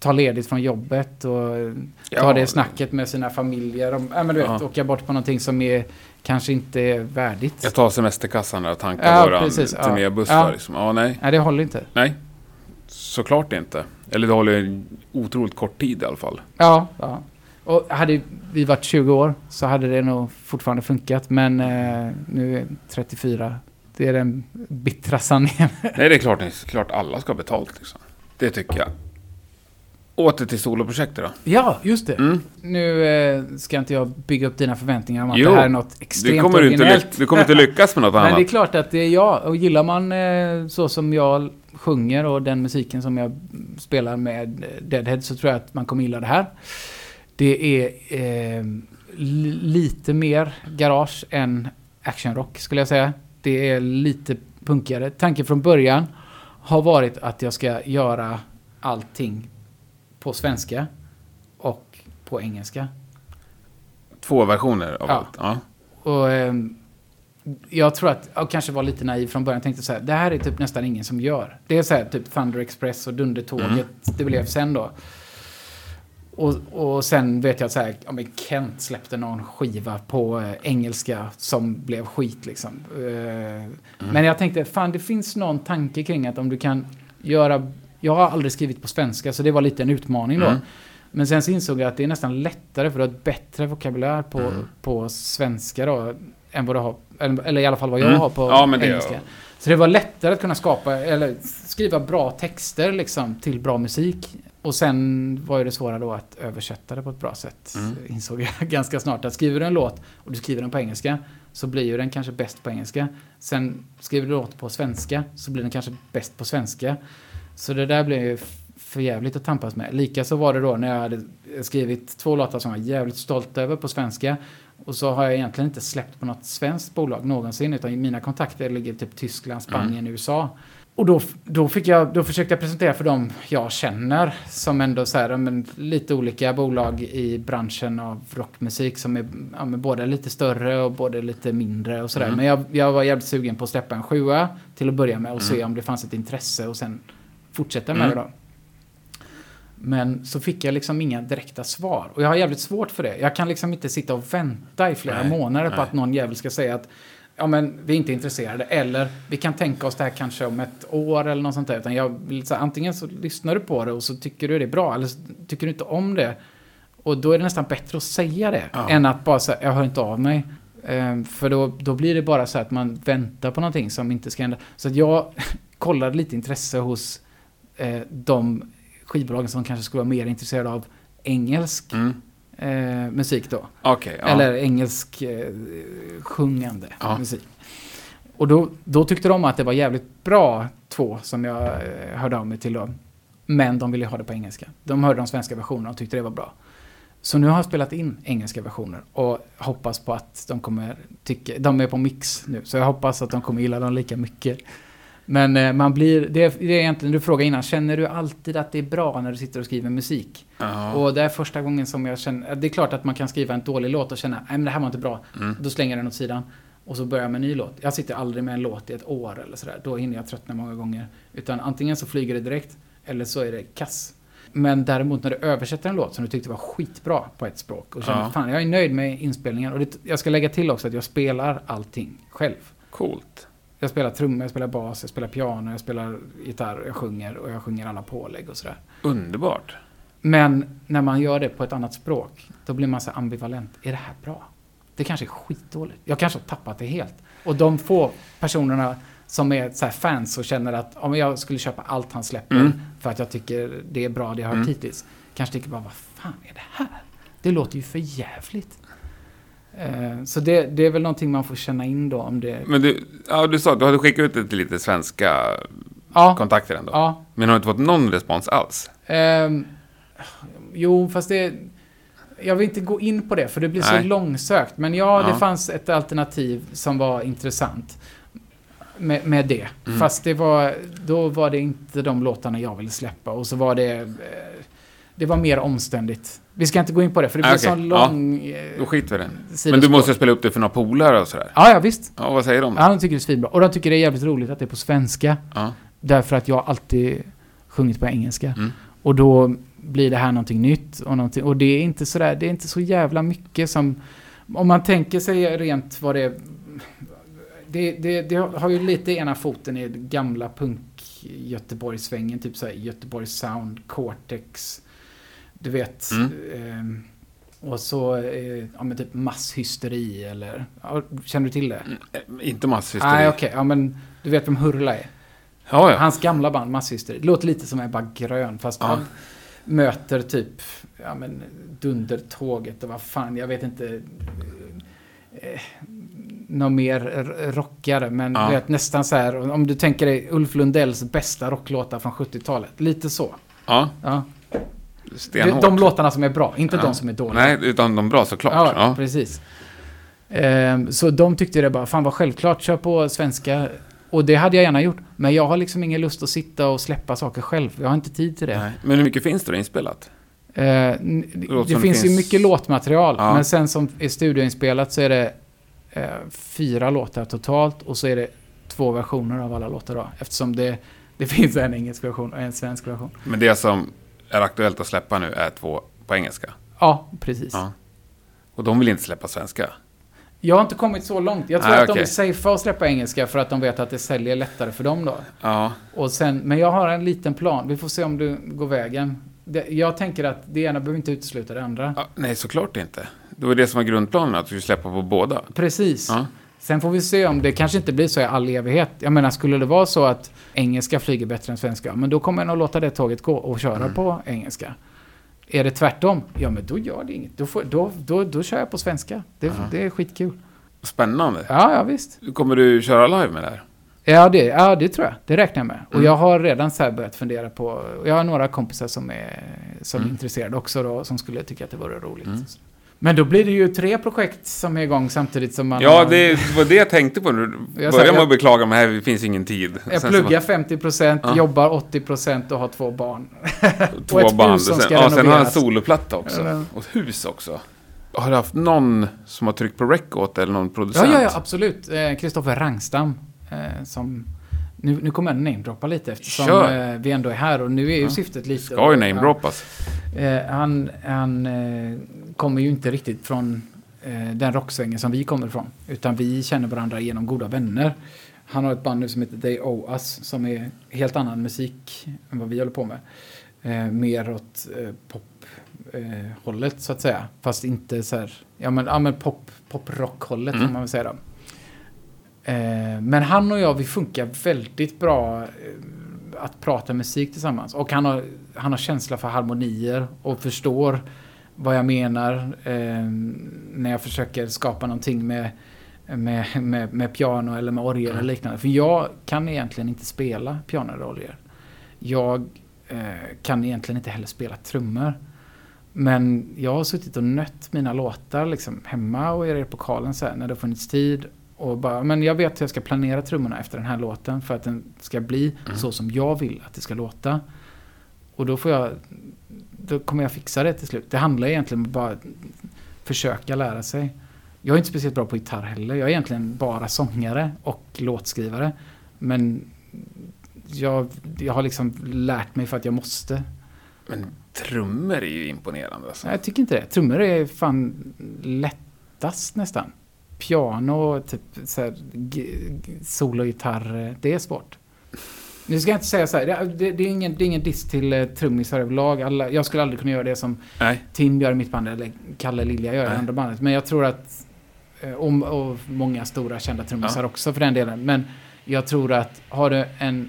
S1: ta ledigt från jobbet och eh, ta
S2: Ja.
S1: det snacket med sina familjer. Om, ja, men du vet,
S2: Ja.
S1: åka bort på någonting som är, kanske inte är värdigt.
S2: Jag tar semesterkassan där och tankar
S1: Ja,
S2: våran
S1: precis. Ja.
S2: turnébuss
S1: Ja.
S2: för. Liksom. Ja, nej.
S1: Nej, det håller inte.
S2: Nej. Såklart inte. Eller det håller en otroligt kort tid i alla fall.
S1: Ja, ja. Och hade vi varit 20 år så hade det nog fortfarande funkat. Men eh, nu är jag 34. Det är den bittra sanningen.
S2: Nej, det är klart, det är klart alla ska ha betalt. Liksom. Det tycker jag. Åter till soloprojektet då.
S1: ja, just det.
S2: Mm.
S1: Nu eh, ska inte jag bygga upp dina förväntningar om att
S2: Jo,
S1: det här är något extremt
S2: Du kommer, inte
S1: originellt.
S2: lyck- du kommer inte lyckas med något
S1: Men det är
S2: annat.
S1: klart att det är jag. Och gillar man eh, så som jag sjunger och den musiken som jag spelar med Deadhead så tror jag att man kommer gilla det här. Det är eh, li- lite mer garage än actionrock skulle jag säga. Det är lite punkigare. Tanken från början har varit att jag ska göra allting på svenska och på engelska.
S2: Två versioner av
S1: Ja.
S2: allt. Ja.
S1: Och ehm, jag tror att jag kanske var lite naiv från början. Jag tänkte så här, det här är typ nästan ingen som gör. Det är så här typ Thunder Express och Dundertåget.
S2: Mm.
S1: Det blev sen då. Och, och sen vet jag att så här, ja, men Kent släppte någon skiva på eh, engelska som blev skit liksom. Eh, Men jag tänkte, fan det finns någon tanke kring att om du kan göra... Jag har aldrig skrivit på svenska så det var lite en utmaning då.
S2: Mm.
S1: Men sen så insåg jag att det är nästan lättare för du har ett bättre vokabulär på,
S2: Mm.
S1: på svenska då. Än vad du har, eller, i alla fall vad jag
S2: Mm.
S1: har på
S2: Ja,
S1: engelska. Så det var lättare att kunna skapa, eller skriva bra texter liksom till bra musik. Och sen var ju det svåra då att översätta det på ett bra sätt.
S2: Mm.
S1: Insåg jag ganska snart att skriver du en låt och du skriver den på engelska så blir ju den kanske bäst på engelska. Sen skriver du låt på svenska så blir den kanske bäst på svenska. Så det där blev ju för jävligt att tampas med. Likaså var det då när jag hade skrivit två låtar som jag var jävligt stolt över på svenska. Och så har jag egentligen inte släppt på något svenskt bolag någonsin utan mina kontakter ligger typ Tyskland, Spanien, USA. Och då, då, fick jag, då försökte jag presentera för dem jag känner som ändå så här, men, lite olika bolag i branschen av rockmusik som är ja, både lite större och både lite mindre och sådär.
S2: Mm.
S1: Men jag, jag var jävligt sugen på att släppa en sjua till att börja med och se om det fanns ett intresse och sen fortsätta med
S2: Mm.
S1: det då. Men så fick jag liksom inga direkta svar. Och jag har jävligt svårt för det. Jag kan liksom inte sitta och vänta i flera
S2: Nej,
S1: månader på
S2: nej.
S1: att någon jävel ska säga att ja men vi är inte intresserade. Eller vi kan tänka oss det här kanske om ett år eller något sånt där. Utan jag vill säga antingen så lyssnar du på det och så tycker du det är bra. Eller så tycker du inte om det. Och då är det nästan bättre att säga det.
S2: Ja.
S1: Än att bara säga jag hör inte av mig. Ehm, för då, då blir det bara så att man väntar på någonting som inte ska hända. Så jag kollade lite intresse hos eh, de skivbolagen som kanske skulle vara mer intresserade av engelsk
S2: Mm.
S1: eh, musik då.
S2: Okej, ja.
S1: Eller engelsk eh, sjungande
S2: Ja.
S1: musik. Och då, då tyckte de att det var jävligt bra två som jag eh, hörde av mig till då. Men de ville ha det på engelska. De hörde de svenska versionerna och tyckte det var bra. Så nu har jag spelat in engelska versioner och hoppas på att de kommer tycka... De är på mix nu, så jag hoppas att de kommer gilla dem lika mycket. Men eh, man blir... Det är, det är egentligen, du frågade innan, känner du alltid att det är bra när du sitter och skriver musik?
S2: Ja.
S1: Och det är första gången som jag känner... Det är klart att man kan skriva en dålig låt och känna, nej men det här var inte bra.
S2: Mm.
S1: Då slänger jag den åt sidan. Och så börjar jag med en ny låt. Jag sitter aldrig med en låt i ett år eller sådär. Då hinner jag tröttna många gånger. Utan antingen så flyger det direkt, eller så är det kass. Men däremot när du översätter en låt som du tyckte var skitbra på ett språk och känner,
S2: Ja.
S1: fan jag är nöjd med inspelningen. Och det, jag ska lägga till också att jag spelar allting själv.
S2: Coolt.
S1: Jag spelar trummor, jag spelar bas, jag spelar piano, jag spelar gitarr, jag sjunger och jag sjunger alla pålägg och sådär.
S2: Underbart.
S1: Men när man gör det på ett annat språk, då blir man så ambivalent. Är det här bra? Det kanske är skitdåligt. Jag kanske har tappat det helt. Och de få personerna som är så fans och känner att om jag skulle köpa allt han släpper
S2: Mm.
S1: för att jag tycker det är bra det jag har hört
S2: Mm.
S1: hittills. Kanske tycker bara, vad fan är det här? Det låter ju för jävligt. Eh, Så det, det är väl någonting man får känna in då om det...
S2: Men du, ja, du sa att du hade skickat ut det till lite svenska
S1: Ja,
S2: kontakter ändå.
S1: ja.
S2: Men har du inte fått någon respons alls?
S1: Ehm, jo, fast det... Jag vill inte gå in på det, för det blir
S2: Nej.
S1: så långsökt. Men ja,
S2: Ja.
S1: det fanns ett alternativ som var intressant. Med, med det.
S2: Mm.
S1: Fast det var, då var det inte de låtarna jag ville släppa. Och så var det... eh, Det var mer omständigt. Vi ska inte gå in på det, för det blir
S2: Ah, okej.
S1: sån lång... eh,
S2: Då skiter vi i det.
S1: sidospår.
S2: Men du måste spela upp det för några polare och sådär.
S1: Ja, ja, visst.
S2: Ja, vad säger de?
S1: Ja, de tycker det är svinbra. Och de tycker det är jävligt roligt att det är på svenska.
S2: Ja.
S1: Därför att jag alltid sjungit på engelska.
S2: Mm.
S1: Och då blir det här någonting nytt. Och, någonting, och det är inte sådär, det är inte så jävla mycket som... Om man tänker sig rent vad det är... Det, det, det har ju lite ena foten i gamla punk Göteborgssvängen, typ såhär Göteborg Sound, Cortex, du vet.
S2: Mm.
S1: ehm, och så, eh, ja men typ masshysteri eller, ja, känner du till det?
S2: Eh, Inte masshysteri.
S1: Nej okej, ja men du vet vem Hurla är?
S2: Ja, ja.
S1: Hans gamla band, Masshysteri. Det låter lite som Ebba Grön, fast
S2: Ja.
S1: han möter typ, ja men, Dundertåget och vad fan, jag vet inte. Eh, något mer rockare, men
S2: Ja.
S1: vet nästan så här, om du tänker dig Ulf Lundells bästa rocklåtar från 70-talet. Lite så.
S2: ja.
S1: Ja. De,
S2: Stenhårt.
S1: de låtarna som är bra, inte
S2: Ja.
S1: de som är dåliga.
S2: Nej, utan de bra såklart.
S1: Ja,
S2: Ja.
S1: precis. Ehm, så de tyckte det bara, fan vad självklart, kör på svenska. Och det hade jag gärna gjort. Men jag har liksom ingen lust att sitta och släppa saker själv. Jag har inte tid till det.
S2: Nej. Men hur mycket finns det då inspelat?
S1: Eh, n- det,
S2: som
S1: finns
S2: det
S1: ju mycket låtmaterial.
S2: Ja.
S1: Men sen som är studioinspelat så är det eh, fyra låtar totalt. Och så är det två versioner av alla låtar då. Eftersom det, det finns en engelsk version och en svensk version.
S2: Men det som är aktuellt att släppa nu är två på engelska.
S1: Ja, precis.
S2: Ja. Och de vill inte släppa svenska.
S1: Jag har inte kommit så långt. Jag tror
S2: Nej,
S1: att de
S2: okej.
S1: är safea att släppa engelska för att de vet att det säljer lättare för dem då.
S2: Ja.
S1: Och sen, men jag har en liten plan. Vi får se om det går vägen. Det, jag tänker att det ena behöver inte utesluta det andra.
S2: Ja, nej, såklart inte. Det var det som var grundplanen, att vi skulle släppa på båda.
S1: Precis.
S2: Ja.
S1: Sen får vi se om det kanske inte blir så i all evighet. Jag menar, skulle det vara så att engelska flyger bättre än svenska, men då kommer jag nog låta det tåget gå och köra
S2: Mm.
S1: på engelska. Är det tvärtom, ja men då gör det inget. Då, får, då, då, då kör jag på svenska. Det, det är skitkul.
S2: Spännande.
S1: Ja, ja visst.
S2: Kommer du köra live med det här?
S1: Ja det, ja, det tror jag. Det räknar jag med. Och
S2: Mm.
S1: jag har redan så börjat fundera på... Jag har några kompisar som är, som är
S2: Mm.
S1: intresserade också då, som skulle tycka att det vore roligt. Men då blir det ju tre projekt som är igång samtidigt som man...
S2: Ja, det var det jag tänkte på. Nu
S1: Jag
S2: börjar med att beklaga mig, här finns ingen tid.
S1: Jag
S2: Sen
S1: pluggar 50%,
S2: Ja.
S1: jobbar 80% och har två barn.
S2: bara-
S1: och
S2: två
S1: ett
S2: band.
S1: hus som
S2: sen,
S1: ska
S2: ja, sen har jag en
S1: renoveras.
S2: soloplatta också.
S1: Ja.
S2: Och ett hus också. Har du haft någon som har tryckt på rec åt eller någon
S1: Ja,
S2: producent?
S1: ja, ja, absolut. Eh, Kristoffer Rangstam. Eh, som, nu, nu kommer jag namedroppa lite eftersom
S2: Kör.
S1: eh, vi ändå är här och nu är ju
S2: Ja.
S1: syftet lite...
S2: Ska ju namedroppas.
S1: Eh, han han eh, kommer ju inte riktigt från den rocksvängen som vi kommer ifrån. Utan vi känner varandra genom goda vänner. Han har ett band nu som heter They Owe Us som är helt annan musik än vad vi håller på med. Eh, mer åt eh, pop-hållet eh, hållet, så att säga. Fast inte så här, ja men, ja, men pop, pop-rock-hållet
S2: Mm.
S1: kan man väl säga då. Eh, men han och jag, vi funkar väldigt bra eh, att prata musik tillsammans. Och han har, han har känsla för harmonier och förstår vad jag menar eh, när jag försöker skapa någonting med, med, med, med piano eller med orgel eller liknande. För jag kan egentligen inte spela piano eller orgel. Jag kan egentligen inte heller spela trummor. Men jag har suttit och nött mina låtar liksom, hemma och i repokalen så här, när det har funnits tid. Och bara, men jag vet hur jag ska planera trummorna efter den här låten för att den ska bli
S2: Mm.
S1: så som jag vill att det ska låta. Och då får jag, då kommer jag fixa det till slut. Det handlar egentligen om bara att försöka lära sig. Jag är inte speciellt bra på gitarr heller. Jag är egentligen bara sångare och låtskrivare. Men jag, jag har liksom lärt mig för att jag måste.
S2: Men trummor är ju imponerande alltså.
S1: Jag tycker inte det. Trummor är fan lättast nästan. Piano, typ så här, sologitarr, eh, det är svårt. Nu ska jag inte säga så här, det, det, är, ingen, det är ingen diss till eh, trummisar överlag. Alla, jag skulle aldrig kunna göra det som
S2: Nej.
S1: Tim gör i mitt band, eller Kalle Lilja gör i andra bandet. Men jag tror att, eh, och, och många stora kända trummisar
S2: Ja.
S1: också för den delen. Men jag tror att har du en,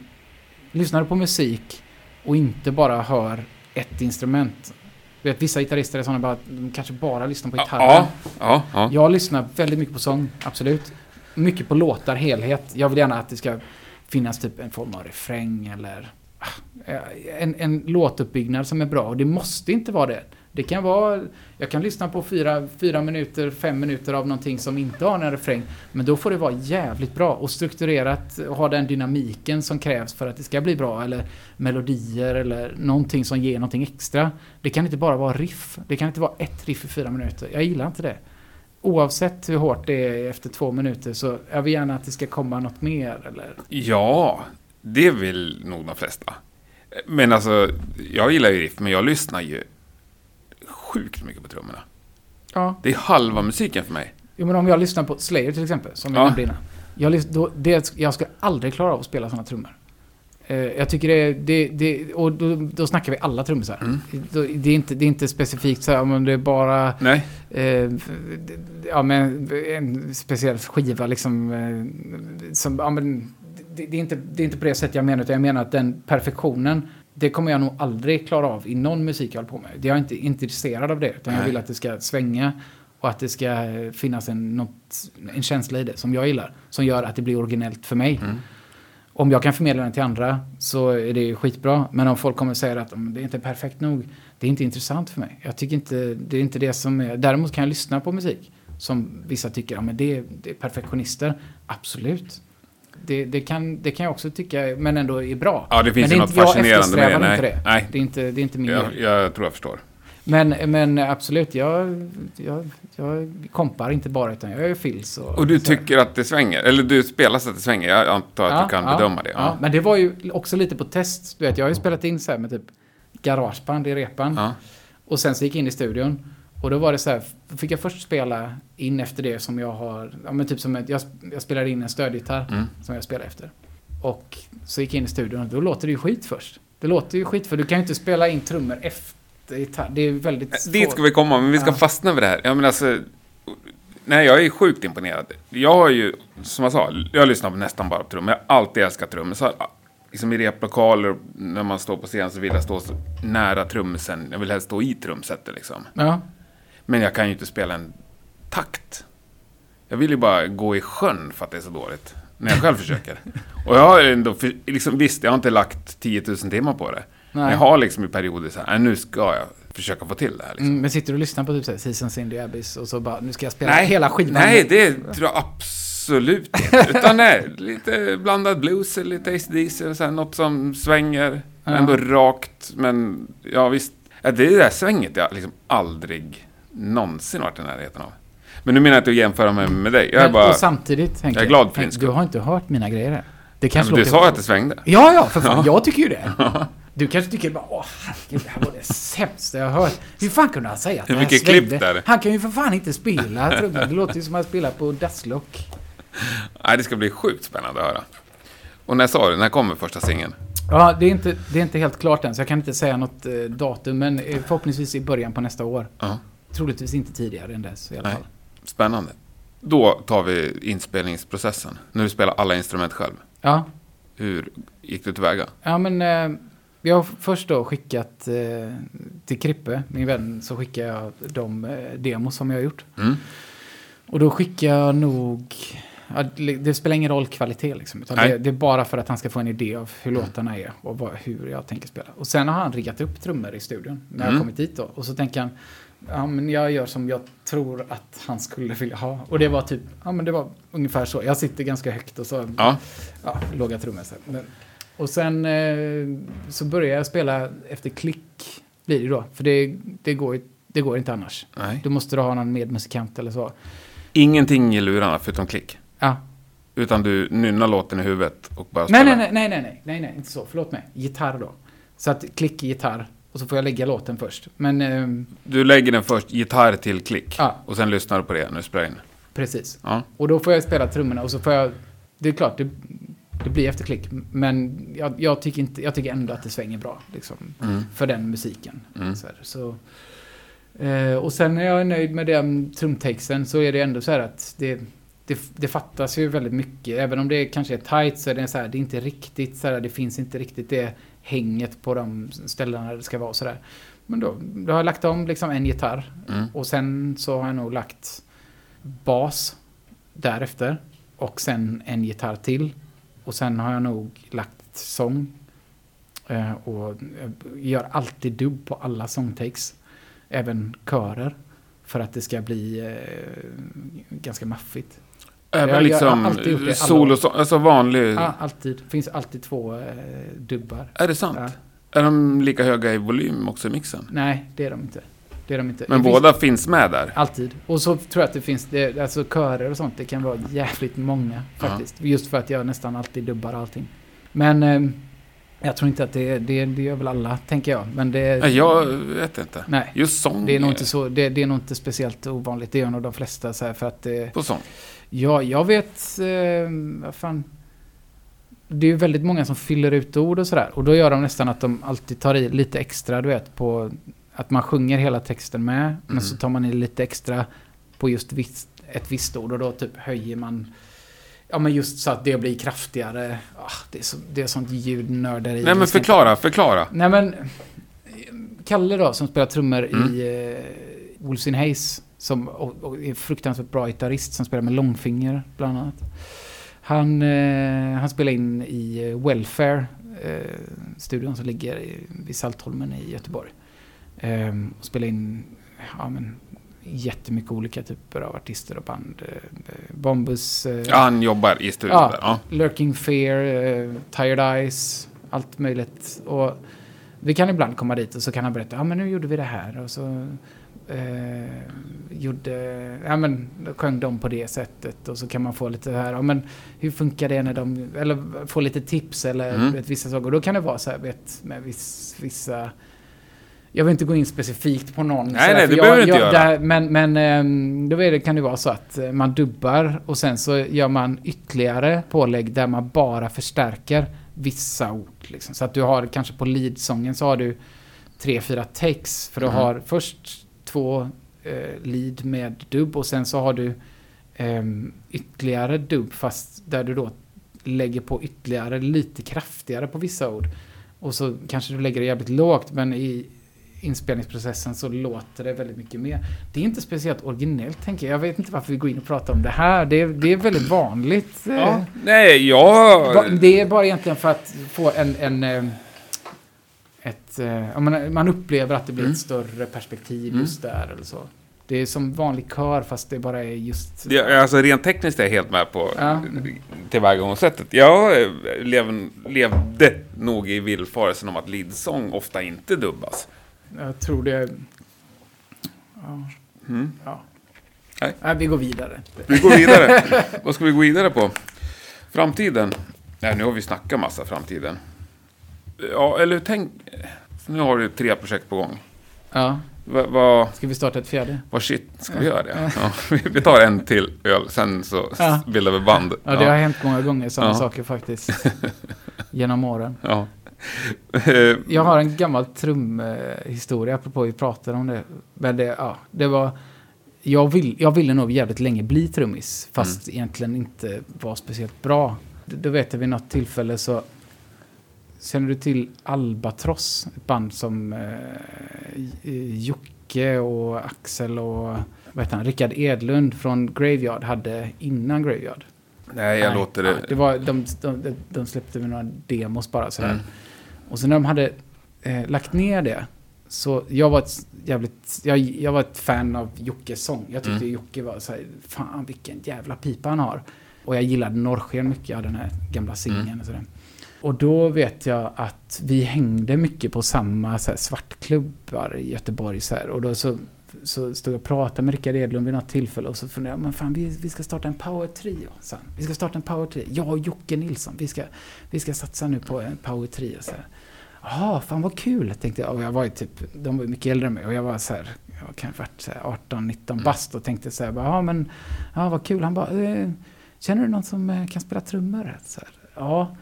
S1: lyssnar du på musik och inte bara hör ett instrument. Vet, vissa gitarrister är sådana bara, att de kanske bara lyssnar på gitarren.
S2: Ja, ja, ja.
S1: Jag lyssnar väldigt mycket på sång, absolut. Mycket på låtar, helhet. Jag vill gärna att det ska finnas typ en form av refräng eller ah, en, en låtuppbyggnad som är bra. Och det måste inte vara det. Det kan vara, jag kan lyssna på fyra, fyra minuter, fem minuter av någonting som inte har en refräng. Men då får det vara jävligt bra och strukturerat och ha den dynamiken som krävs för att det ska bli bra. Eller melodier eller någonting som ger någonting extra. Det kan inte bara vara riff. Det kan inte vara ett riff i fyra minuter. Jag gillar inte det. Oavsett hur hårt det är efter två minuter så jag vill gärna att det ska komma något mer. Eller?
S2: Ja, det vill nog de flesta. Men alltså, jag gillar ju riff, men jag lyssnar ju sjukt mycket på trummorna.
S1: Ja.
S2: Det är halva musiken för mig.
S1: Jo, men om jag lyssnar på Slayer till exempel, som jag
S2: Ja.
S1: nämnde innan. Jag, då, det, jag ska aldrig klara av att spela sådana trummor. Eh, jag tycker det. Det, det, och då, då snackar vi alla trummisar.
S2: Mm.
S1: Det, är inte, det är inte specifikt så här, men det är bara...
S2: Nej,
S1: Eh, ja, men en speciell skiva liksom. Eh, som, ja, men, det, det, är inte, det är inte på det sättet jag menar, utan jag menar att den perfektionen, det kommer jag nog aldrig klara av i någon musik jag håller på med. Jag är inte intresserad av det, utan jag
S2: Nej.
S1: vill att det ska svänga och att det ska finnas en, något, en känsla i det som jag gillar. Som gör att det blir originellt för mig.
S2: Mm.
S1: Om jag kan förmedla den till andra så är det skitbra. Men om folk kommer säger att "Mm, det är inte perfekt nog, det är inte intressant för mig. Jag tycker inte, det är inte det som är... Däremot kan jag lyssna på musik som vissa tycker, ja men det, det är perfektionister. Absolut. Det, det, kan, det kan jag också tycka, men ändå är bra.
S2: ja, det finns
S1: men
S2: ju något
S1: inte-
S2: fascinerande med det.
S1: inte
S2: Nej,
S1: det.
S2: nej.
S1: Det är inte, det är inte min
S2: Jag, jag tror jag förstår.
S1: Men, men absolut, jag, jag, jag kompar inte bara utan jag är fills. Och,
S2: Och du
S1: så.
S2: tycker att det svänger? Eller du spelar så att det svänger? Jag antar att du kan bedöma det.
S1: Ja.
S2: Ja.
S1: men det var ju också lite på test. Du vet, jag har ju spelat in så här med typ garageband i repan.
S2: Ja.
S1: Och sen så gick jag in i studion. Och då var det så här, fick jag först spela in efter det som jag har, ja men typ som ett, jag, jag spelade in en stödgitarr
S2: Mm.
S1: som jag spelar efter. Och så gick jag in i studion och då låter det ju skit först. Det låter ju skit för du kan ju inte spela in trummor efter gitarr. Det är väldigt svårt.
S2: Dit ska vi komma, men vi ska
S1: Ja.
S2: fastna vid det här. Ja, men alltså, nej, jag är sjukt imponerad. Jag har ju, som jag sa, jag lyssnar på nästan bara på trummor. Jag har alltid älskat trummor. Så, liksom I replokaler, när man står på scen, så vill jag stå så nära trummisen. Jag vill helst stå i trumsetet liksom.
S1: Ja.
S2: Men jag kan ju inte spela en takt. Jag vill ju bara gå i sjön för att det är så dåligt. När jag själv försöker. Och jag har ändå, liksom, visst, jag har inte lagt 10 000 timmar på det. Men
S1: Nej.
S2: jag har liksom i perioder så här, "Nej, nu ska jag försöka få till det här. Liksom.
S1: Mm, men sitter du och lyssnar på typ såhär Seasons in the Abyss och så bara, nu ska jag spela
S2: Nej,
S1: hela skivan.
S2: Nej, det tror jag absolut inte. Utan nej, lite blandad blues, lite ACDC, och så här, något som svänger.
S1: Ja.
S2: Ändå rakt, men ja visst. Det är det där svänget jag liksom aldrig någonsin varit i närheten av. Men nu menar jag inte att jämföra mig med dig. Jag är
S1: Men,
S2: bara...
S1: och samtidigt, Henke,
S2: jag är glad för din skull.
S1: Du har inte hört mina grejer. Det
S2: Ja,
S1: kanske
S2: men du sa att det svängde.
S1: Ja, ja, för fan. Jag tycker ju det. Du kanske tycker bara, åh herregud, det här var det sämsta jag hört. Hur fan kunde han säga att
S2: Hur
S1: det här
S2: mycket
S1: svängde?
S2: klipp där?
S1: Han kan ju för fan inte spela trummor. Det låter ju som att spela på Dustlock.
S2: Nej, det ska bli sjukt spännande att höra. Och när sa du? När kommer första singeln?
S1: Ja, det är, inte, det är inte helt klart än, så jag kan inte säga något eh, datum, men eh, förhoppningsvis i början på nästa år.
S2: Ja,
S1: Troligtvis inte tidigare än dess i alla
S2: Nej.
S1: fall.
S2: spännande. Då tar vi inspelningsprocessen. När du spelar alla instrument själv.
S1: Ja,
S2: Hur gick du tillväga?
S1: ja men eh, jag har först då skickat eh, till Krippe, min vän, så skickar jag de eh, demos som jag har gjort.
S2: Mm.
S1: Och då skickar jag nog... Ja, det spelar ingen roll kvalitet liksom. Utan det, det är bara för att han ska få en idé av hur låtarna är och vad, hur jag tänker spela. Och sen har han riggat upp trummor i studion när jag
S2: Mm.
S1: kommit dit då. Och så tänker han, ja men jag gör som jag tror att han skulle vilja ha. Och det var typ, ja men det var ungefär så. Jag sitter ganska högt och så,
S2: Ja.
S1: ja, låga trummor. Och sen eh, så börjar jag spela efter klick, blir det då. För det, det, går, det går inte annars.
S2: Nej.
S1: Du måste då ha någon medmusikant eller så.
S2: Ingenting i lurarna förutom klick.
S1: Ja,
S2: Utan du nynnar låten i huvudet och bara
S1: Nej,
S2: spelar.
S1: nej, nej, nej, nej, nej, nej, nej, inte så. Förlåt mig. Gitarr då. Så att klick gitarr och så får jag lägga låten först. Men ehm,
S2: Du lägger den först, gitarr till klick.
S1: Ja.
S2: Och sen lyssnar du på det när du spelar in.
S1: precis.
S2: Ja.
S1: Och då får jag spela trummorna och så får jag... Det är klart, det, det blir efter klick. Men jag, jag, tycker inte, jag tycker ändå att det svänger bra. Liksom,
S2: Mm.
S1: För den musiken.
S2: Mm.
S1: Så, så, eh, och sen när jag är nöjd med den trumtexten så är det ändå så här att det, det, det fattas ju väldigt mycket. Även om det kanske är tight så är det så här, det är inte riktigt så här, det finns inte riktigt det hänget på de ställena det ska vara så där. Men då, då har jag lagt om liksom en gitarr
S2: Mm.
S1: och sen så har jag nog lagt bas därefter och sen en gitarr till. Och sen har jag nog lagt sång. Eh, och gör alltid dubb på alla sångtakes. Även körer. För att det ska bli eh, ganska maffigt.
S2: Även
S1: Jag-
S2: liksom
S1: har alltid gjort det alla
S2: solo,
S1: år.
S2: alltså vanlig.
S1: Ja, alltid. Finns alltid två eh, dubbar.
S2: Är det sant?
S1: Ja.
S2: Är de lika höga i volym också i mixen?
S1: Nej, det är de inte. Det är de inte.
S2: Men
S1: Det finns-
S2: båda finns med där?
S1: Alltid. Och så tror jag att det finns, det, alltså körer och sånt, det kan vara jävligt många faktiskt. Just för att jag nästan alltid dubbar allting. Men eh, jag tror inte att det, det, det gör väl alla, tänker jag. Men det,
S2: Nej, jag vet inte.
S1: nej,
S2: Just sång.
S1: det är nog inte så, det, det är nog inte speciellt ovanligt. Det gör nog de flesta så här för att det,
S2: På sång.
S1: Ja, jag vet... Eh, vad fan. Det är ju väldigt många som fyller ut ord och sådär. Och då gör de nästan att de alltid tar i lite extra, du vet, på... Att man sjunger hela texten med,
S2: Mm.
S1: men så tar man i lite extra på just visst, ett visst ord. Och då typ höjer man... Ja, men just så att det blir kraftigare. Ah, det, är så, det är sånt ljudnörderi.
S2: Nej men förklara, förklara.
S1: Nej men... Kalle då, som spelar trummor
S2: Mm.
S1: i uh, Wolves in Haze. Som och, och är fruktansvärt bra gitarrist som spelar med långfinger bland annat. Han, eh, han spelar in i eh, Welfare, eh, studion som ligger i, vid Saltholmen i Göteborg. Eh, och spelar in ja, men, jättemycket olika typer av artister och band. Eh, Bombus,
S2: Ja, han jobbar i studion
S1: Ja.
S2: där. Ja.
S1: Lurking Fear, Tired Eyes, allt möjligt. Och vi kan ibland komma dit och så kan han berätta, ja men nu gjorde vi det här och så eh, gjorde, ja men sjöng de på det sättet och så kan man få lite här, ja men hur funkar det när de, eller få lite tips eller
S2: Mm.
S1: vet, vissa saker. Och då kan det vara så här, vet, med viss, vissa jag vill inte gå in specifikt på någon.
S2: Nej,
S1: så här,
S2: nej, det behöver du inte göra.
S1: där- men men ehm, då är det, kan det vara så att eh, man dubbar och sen så gör man ytterligare pålägg där man bara förstärker vissa ord. Liksom. Så att du har kanske på lead-sången så har du tre, fyra takes. För du
S2: Mhm.
S1: har först två eh, lead med dubb och sen så har du ehm, ytterligare dubb fast där du då lägger på ytterligare lite kraftigare på vissa ord. Och så kanske du lägger det jävligt lågt men i inspelningsprocessen så låter det väldigt mycket mer. Det är inte speciellt originellt tänker jag. Jag vet inte varför vi går in och pratar om det här. Det är, det är väldigt vanligt. eh,
S2: Ja. Nej,
S1: Va-
S2: jag...
S1: Det är bara egentligen för att få en... en eh, ett, eh, ja, man, man upplever att det blir
S2: Mm.
S1: ett större perspektiv
S2: Mm.
S1: just där eller så. Det är som vanlig kör fast det bara är just...
S2: Det, alltså rent tekniskt är jag helt med på
S1: Ja.
S2: tillvägagångssättet. Jag eh, lev, levde nog i villfarelsen om att leadsång ofta inte dubbas.
S1: Jag tror det... Ja.
S2: Mm.
S1: ja.
S2: Nej.
S1: Nej, vi går vidare.
S2: Vi går vidare. Vad ska vi gå vidare på? Framtiden? Nej, nu har vi snackat massa framtiden. Ja, eller tänk... Nu har du tre projekt på gång.
S1: Ja.
S2: Vad va,
S1: Ska vi starta ett fjärde?
S2: vad shit, ska vi göra det? Ja, vi- vi tar en till öl, sen så
S1: Ja.
S2: bildar vi band.
S1: Ja, det har hänt många gånger sådana
S2: Ja.
S1: saker faktiskt. Genom åren.
S2: ja.
S1: Jag har en gammal trumhistoria, apropå vi pratade om det. Men det, ja, det var... Jag, vill, jag ville nog jävligt länge bli trummis, fast egentligen inte var speciellt bra. Då vet jag vid något tillfälle så... Känner du till Albatross? Ett band som eh, Jocke och Axel och vad heter han? Rickard Edlund från Graveyard hade innan Graveyard.
S2: Nej, jag
S1: Nej,
S2: låter
S1: ja,
S2: det...
S1: det var, de, de, de släppte med några demos bara sådär.
S2: Mm.
S1: Och sen när de hade eh, lagt ner det, så jag var ett jävligt, jag, jag var ett fan av Jockes sång. Jag tyckte
S2: Mm.
S1: Jocke var såhär, fan vilken jävla pipa han har. Och jag gillade Norrsken mycket, av den här gamla singeln
S2: Mm.
S1: och sådär. Och då vet jag att vi hängde mycket på samma så här, svartklubbar i Göteborg. Så här, och då så, så stod jag och pratade med Rickard Edlund vid något tillfälle och så funderade jag, men fan vi, vi ska starta en power trio. sa han. Vi ska starta en power trio. Jag och Jocke Nilsson, vi ska, vi ska satsa nu på en power trio. Så här. Jaha, fan vad kul, tänkte jag. Och jag var ju typ, de var mycket äldre än mig och jag var så här, jag kan ha varit så här 18, 19
S2: Mm.
S1: bast och tänkte så här, ja men, ja vad kul. Han bara, eh, känner du någon som eh, kan spela trummor? Så här, ja.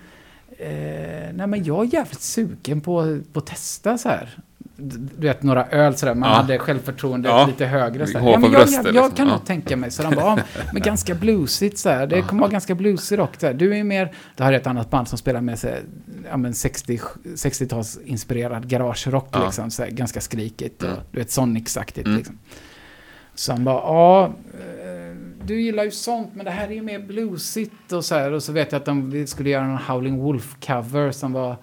S1: Eh, nej men jag är jävligt sugen på, på att testa så här. Du vet några öl sådär, man
S2: Ja.
S1: hade självförtroende
S2: Ja.
S1: lite högre. Så här. Ja, men jag, jag, jag
S2: liksom.
S1: kan
S2: Ja.
S1: nog tänka mig. Så de bara, men ganska bluesigt så här. Det kommer vara ganska bluesig rock. Så här. Du är mer, här är ett annat band som spelar med här, ja, men 60, 60-talsinspirerad garagerock
S2: Ja.
S1: liksom. Så här, ganska skrikigt och
S2: Mm.
S1: du vet Sonics-aktigt
S2: Mm.
S1: liksom. Så han bara, ja, eh, du gillar ju sånt, men det här är ju mer bluesigt och så här. Och så vet jag att de skulle göra en Howling Wolf-cover som var...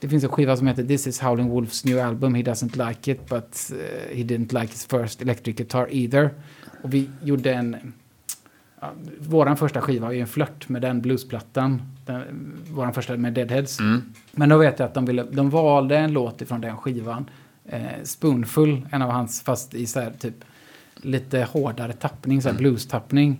S1: Det finns en skiva som heter This is Howling Wolf's new album, he doesn't like it, but eh, he didn't like his first electric guitar either. Och vi gjorde en... Ja, våran första skiva är ju en flört med den bluesplattan. Den, våran första med Deadheads.
S2: Mm.
S1: Men då vet jag att de, ville, de valde en låt ifrån den skivan. Eh, Spoonful, en av hans, fast i så här typ lite hårdare tappning, så här
S2: Mm.
S1: blues-tappning.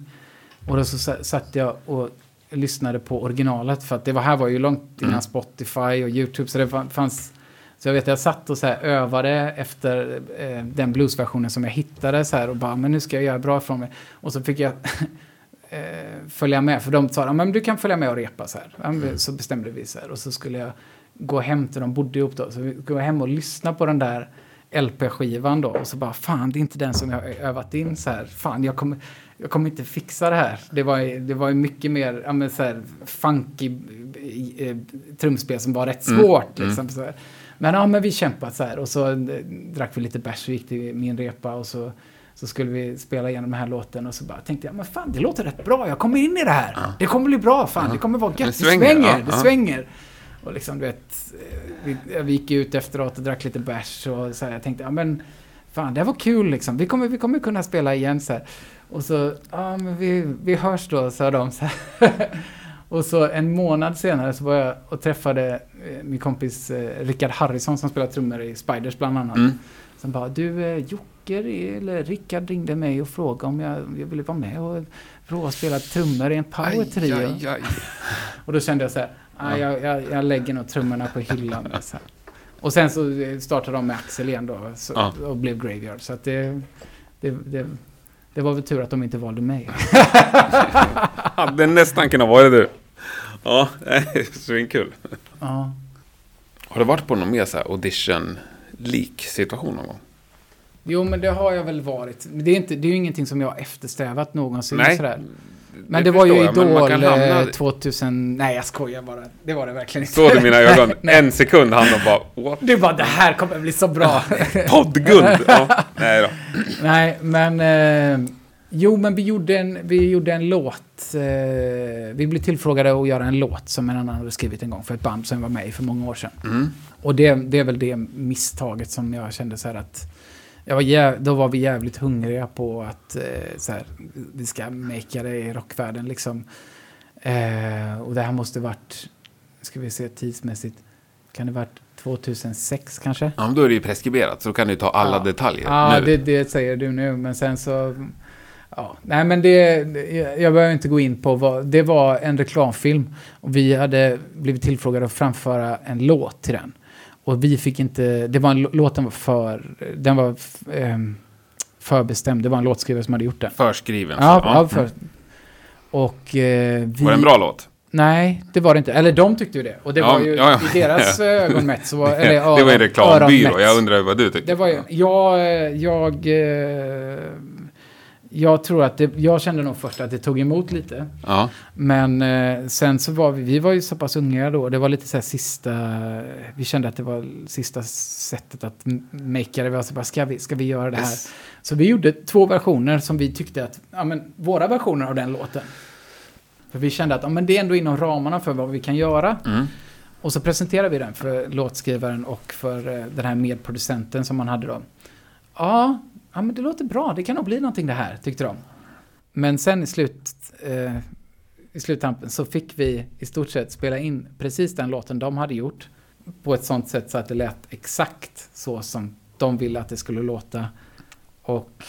S1: Och då så sa- satt jag och lyssnade på originalet för att det var, här var ju långt innan
S2: Mm.
S1: Spotify och YouTube så det fa- fanns så jag vet jag satt och så här övade efter eh, den bluesversionen som jag hittade så här och bara men nu ska jag göra bra från mig. Och så fick jag eh, följa med för de sa "Ja, men du kan följa med och repa så här. Men Så bestämde vi så här och så skulle jag gå hem till de bodde ihop då så vi gå hem och lyssna på den där LP-skivan då och så bara fan det är inte den som jag har övat in så här. Fan jag kommer, jag kommer inte fixa det här. Det var, ju- det var mycket mer ja, men så här, funky eh, trumspel som var rätt
S2: Mm,
S1: svårt.
S2: mm.
S1: Liksom, så här. Men ja, men vi kämpade så här och så eh, drack vi lite bärs och gick till min repa och så, så skulle vi spela igenom den här låten och så bara tänkte jag, men fan det låter rätt bra, jag kommer in i det här.
S2: Ja.
S1: Det kommer bli bra, fan,
S2: Ja.
S1: det kommer vara
S2: Det
S1: gött, det
S2: svänger,
S1: svänger,
S2: ja,
S1: det svänger. Och liksom du vet, eh, vi, vi gick ut efteråt och drack lite bärs och så här, jag tänkte, ja men fan det var kul liksom, vi kommer, vi kommer kunna spela igen så här. Och så, ja men vi, vi hörs då, sa de så här. Och så en månad senare så var jag och träffade eh, min kompis eh, Rickard Harrison som spelar trummor i Spiders bland annat.
S2: Mm.
S1: Som bara, du Jocke eller Rickard ringde mig och frågade om jag, jag ville vara med och prova att spela trummor i en power trio. Och då kände jag så här, ah, jag, jag, jag lägger nog trummorna på hyllan. Så här. Och sen så eh, startade de med Axel igen då så,
S2: Ja.
S1: och blev Graveyard. Så att det, det, det, det var väl tur att de inte valde mig.
S2: Hade nästan kunnat vara du. Ja, svinkul.
S1: Ja.
S2: Har du varit på någon mer så audition-lik situation någon gång?
S1: Jo, men det har jag väl varit. Det är, inte, det är ju ingenting som jag har eftersträvat någonsin.
S2: Nej,
S1: Sådär. Men det, var ju
S2: jag,
S1: Idol
S2: hamna-
S1: eh, 2000... Nej, jag skojar bara. Det var det verkligen inte.
S2: Såg du mina ögon? En sekund han och bara what?
S1: Du bara, det här kommer bli så bra.
S2: Poddguld! Ja, nej då.
S1: Nej, men... Eh, jo, men vi gjorde en, vi gjorde en låt. Eh, vi blev tillfrågade att göra en låt som en annan hade skrivit en gång för ett band som var med i för många år sedan.
S2: Mm.
S1: Och det, det är väl det misstaget som jag kände så här att... Jag var jäv, då var vi jävligt hungriga på att eh, så här, vi ska makea det i rockvärlden liksom. Eh, och det här måste varit, ska vi se tidsmässigt, kan det varit 2006 kanske?
S2: Ja, men då är det ju preskriberat, så då kan du ta alla
S1: Ja.
S2: detaljer
S1: Ja,
S2: nu.
S1: det, det säger du nu, men sen så... Ja, nej men det, jag behöver inte gå in på vad, det var en reklamfilm och vi hade blivit tillfrågade att framföra en låt till den. Och vi fick inte, det var en, låten var för, den var ehm, förbestämd, det var en låtskrivare som hade gjort den.
S2: Förskriven. så.
S1: Ja, ja, för, och eh, vi...
S2: Var det en bra låt?
S1: Nej, det var det inte. Eller de tyckte ju det. Och det
S2: Ja,
S1: var ju
S2: ja,
S1: i deras ögon mätt så var... Eller,
S2: det var en
S1: öron-
S2: reklambyrå, jag undrar vad du tyckte.
S1: Det var ju, jag, eh, jag, eh, jag tror att det, jag kände nog först att det tog emot lite.
S2: Ja,
S1: Men eh, sen så var vi, vi var ju så pass unga då. Det var lite så här sista, vi kände att det var sista sättet att makea det. Vi var så bara, ska vi, ska vi göra det här?
S2: Yes.
S1: Så vi gjorde två versioner som vi tyckte att, ja men våra versioner av den låten. För vi kände att, ja men det är ändå inom ramarna för vad vi kan göra.
S2: mm.
S1: Och så presenterade vi den för låtskrivaren och för eh, den här medproducenten som man hade då. Ja, ja, men det låter bra. Det kan nog bli någonting det här, tyckte de. Men sen i, slut, eh, i sluttampen så fick vi i stort sett spela in precis den låten de hade gjort. På ett sånt sätt så att det lät exakt så som de ville att det skulle låta. Och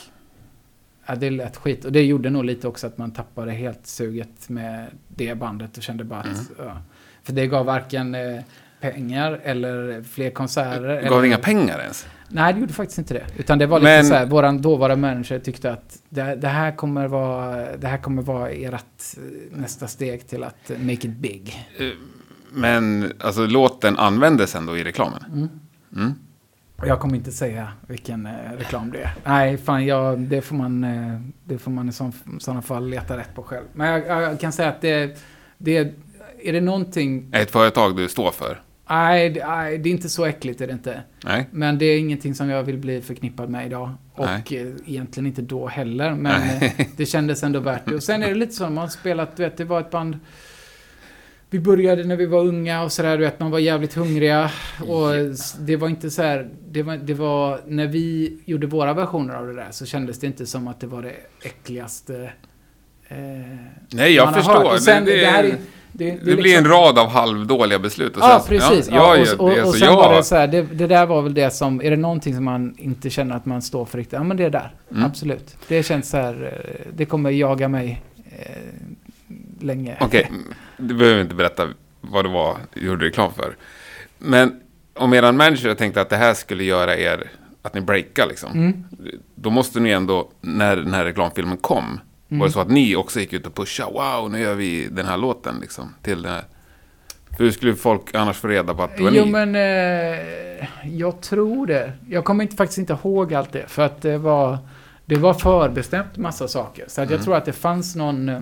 S1: ja, det lät skit. Och det gjorde nog lite också att man tappade helt suget med det bandet och kände bara att...
S2: Mm.
S1: Ja, för det gav varken eh, pengar eller fler konserter.
S2: Gav
S1: eller,
S2: inga pengar ens?
S1: Nej, det gjorde faktiskt inte det. Utan det var lite
S2: Men-
S1: så här, våran dåvarande manager tyckte att det, det, här kommer vara, det här kommer vara ert eh, nästa steg till att make it big.
S2: Eh, Men alltså låten användes ändå i reklamen?
S1: Mm.
S2: Mm.
S1: Jag kommer inte säga vilken eh, reklam det är. Nej, fan, jag, det får man, eh, det får man i sådana fall leta rätt på själv. Men jag, jag kan säga att det, det är det någonting...
S2: Ett företag du står för?
S1: Nej, det- nej, det är inte så äckligt är det inte.
S2: Nej?
S1: Men det är ingenting som jag vill bli förknippad med idag. Och
S2: Nej.
S1: eh, egentligen inte då heller. Men
S2: Nej.
S1: eh, det kändes ändå värt det. Och sen är det lite så, man har spelat, du vet, det var ett band... Vi började när vi var unga och sådär, du vet, man var jävligt hungriga. Och det var inte så här, det var, det var, när vi gjorde våra versioner av det där så kändes det inte som att det var det äckligaste. Eh,
S2: Nej, jag förstår.
S1: hört. Och sen,
S2: det,
S1: det, här är, det, det,
S2: det blir
S1: liksom-
S2: en rad av halvdåliga beslut. Och
S1: Ja,
S2: sen-
S1: precis.
S2: Ja,
S1: Ja, och, och, och
S2: alltså,
S1: sen
S2: jag,
S1: var det så här, det, det där var väl det som, är det någonting som man inte känner att man står för riktigt, ja men det är där.
S2: Mm.
S1: Absolut. Det känns så här, eh, det kommer jaga mig eh, länge.
S2: Okej, du behöver inte berätta vad det var du gjorde reklam för. Men om eran manager tänkte att det här skulle göra er, att ni breakar liksom.
S1: Mm.
S2: Då måste ni ändå, när den här reklamfilmen kom,
S1: Mm.
S2: var det så att ni också gick ut och pushade, wow, nu gör vi den här låten liksom, till den här. För hur skulle folk annars få reda på att det var
S1: Jo
S2: ni?
S1: men, eh, jag tror det. Jag kommer inte, faktiskt inte ihåg allt det, för att det var, det var förbestämt massa saker. Så att jag
S2: Mm.
S1: tror att det fanns någon, eh,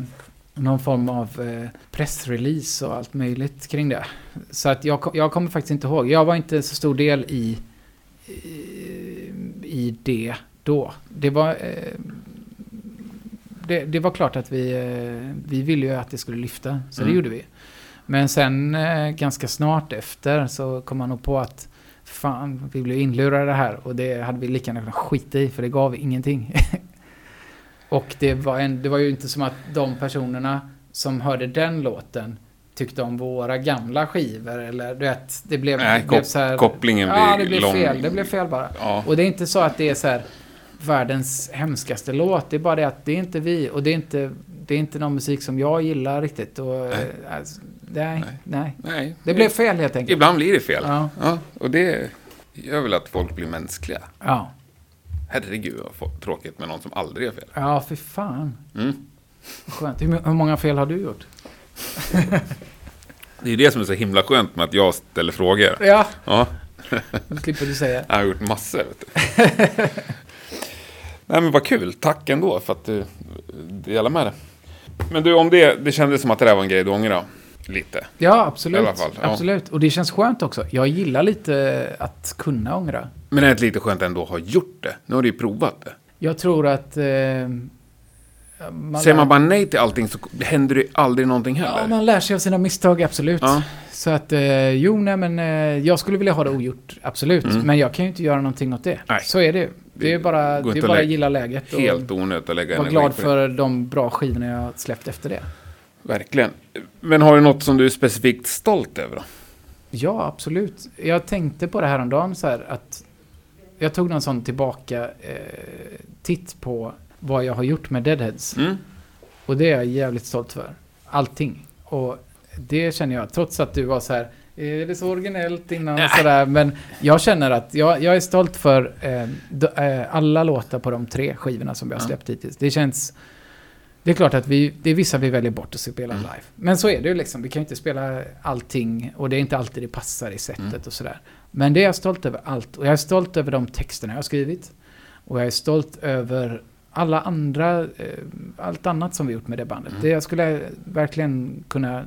S1: någon form av eh, pressrelease och allt möjligt kring det. Så att jag, jag kommer faktiskt inte ihåg. Jag var inte så stor del i, i, i det då. Det var... Eh, det, det var klart att vi, eh, vi ville ju att det skulle lyfta, så
S2: Mm.
S1: det gjorde vi. Men sen eh, ganska snart efter så kom man nog på att fan, vi blev inlurade här och det hade vi lika gärna kunnat skita i för det gav ingenting. och det var, en, det var ju inte som att de personerna som hörde den låten tyckte om våra gamla skivor eller du vet, det blev,
S2: Nej,
S1: det blev så här,
S2: kopplingen
S1: Ja, det blev
S2: lång.
S1: fel. Det blev fel bara.
S2: Ja.
S1: Och det är inte så att det är så här världens hemskaste låt. Det är bara det att det är inte vi och det är inte, det är inte någon musik som jag gillar riktigt. Och,
S2: Nej.
S1: nej. Alltså, nej,
S2: Nej.
S1: nej. Det blev fel helt enkelt.
S2: Ibland blir det fel.
S1: Ja.
S2: Ja, och det gör väl att folk blir mänskliga.
S1: Ja.
S2: Herregud vad tråkigt med någon som aldrig gör fel.
S1: Ja, för fan.
S2: Mm.
S1: Skönt. Hur, hur många fel har du gjort?
S2: Det är det som är så himla skönt med att jag ställer frågor.
S1: Ja,
S2: Ja,
S1: då slipper du säga.
S2: jag har gjort massor. Nej men vad kul, tack ändå för att du delar med dig. Men du, om det, det kändes som att det där var en grej du ångrade lite.
S1: Ja, absolut.
S2: Ja.
S1: absolut. Och det känns skönt också. Jag gillar lite att kunna ångra.
S2: Men det är lite skönt ändå att ha gjort det. Nu har du ju provat det.
S1: Jag tror att... Eh, man
S2: Säger man bara nej till allting så händer det aldrig någonting heller.
S1: Ja, man lär sig av sina misstag, absolut.
S2: Ja.
S1: Så att, eh, jo, nej, men eh, jag skulle vilja ha det ogjort, absolut.
S2: Mm.
S1: Men jag kan ju inte göra någonting åt det.
S2: Nej.
S1: Så är det Det är bara, det är bara
S2: att
S1: gilla läget och
S2: Helt onödigt att lägga energi
S1: glad för de bra skivorna jag släppt efter det.
S2: Verkligen. Men har du något som du är specifikt stolt över då?
S1: Ja, absolut. Jag tänkte på det här om dagen så här att jag tog någon sån tillbaka eh, titt på vad jag har gjort med Deadheads.
S2: Mm?
S1: Och det är jag jävligt stolt för. Allting. Och det känner jag, trots att du var så här, är det så originellt innan och sådär. Men jag känner att jag, jag är stolt för eh, d- eh, alla låtar på de tre skivorna som vi har släppt hittills. Det känns... Det är klart att vi, det är vissa vi väljer bort att spela
S2: Mm.
S1: live. Men så är det ju liksom. Vi kan ju inte spela allting och det är inte alltid det passar i sättet
S2: Mm.
S1: och sådär. Men det är jag stolt över allt. Och jag är stolt över de texterna jag har skrivit. Och jag är stolt över alla andra, eh, allt annat som vi gjort med det bandet.
S2: Mm.
S1: Det jag skulle verkligen kunna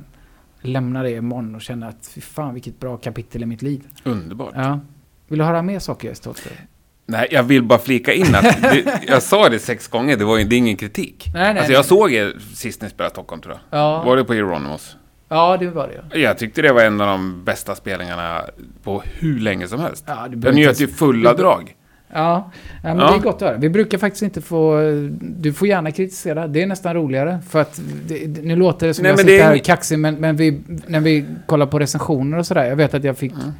S1: lämna det imorgon och känna att fy fan vilket bra kapitel i mitt liv.
S2: Underbart.
S1: Ja. Vill du höra mer saker jag över?
S2: Nej, jag vill bara flika in att det, jag sa det sex gånger, det var det är ingen kritik.
S1: Nej, nej,
S2: alltså
S1: nej.
S2: jag såg er sist ni spelade Stockholm tror jag.
S1: Ja,
S2: Var det på Euronymous?
S1: ja det var det ja.
S2: Jag tyckte det var en av de bästa spelningarna på hur länge som helst.
S1: ja
S2: Den
S1: behöver
S2: njöt ju fulla
S1: du-
S2: drag.
S1: Ja, men
S2: Ja.
S1: det är gott att höra. Vi brukar faktiskt inte få... Du får gärna kritisera. Det är nästan roligare. För att det, nu låter det som
S2: Nej,
S1: jag
S2: men
S1: sitter
S2: det är
S1: här kaxig, men, men vi, när vi kollar på recensioner och sådär. Jag vet att jag fick
S2: Mm.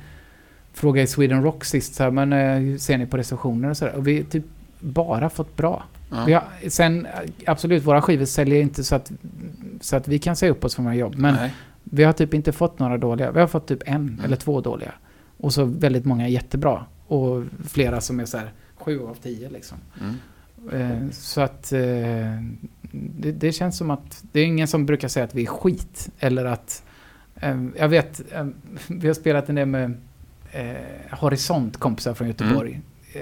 S1: fråga i Sweden Rock sist, så här, men eh, hur ser ni på recensioner och sådär? Och vi har typ bara fått bra. Vi har, sen, absolut, våra skivor säljer inte så att, så att vi kan säga upp oss från våra jobb. Men
S2: Nej.
S1: vi har typ inte fått några dåliga. Vi har fått typ en
S2: Mm.
S1: eller två dåliga. Och så väldigt många jättebra. Och flera som är så här sju av tio liksom.
S2: Mm.
S1: Eh, så att eh, det, det känns som att det är ingen som brukar säga att vi är skit. Eller att, eh, jag vet, eh, vi har spelat en del med eh, Horisont, kompisar från Göteborg. Eh,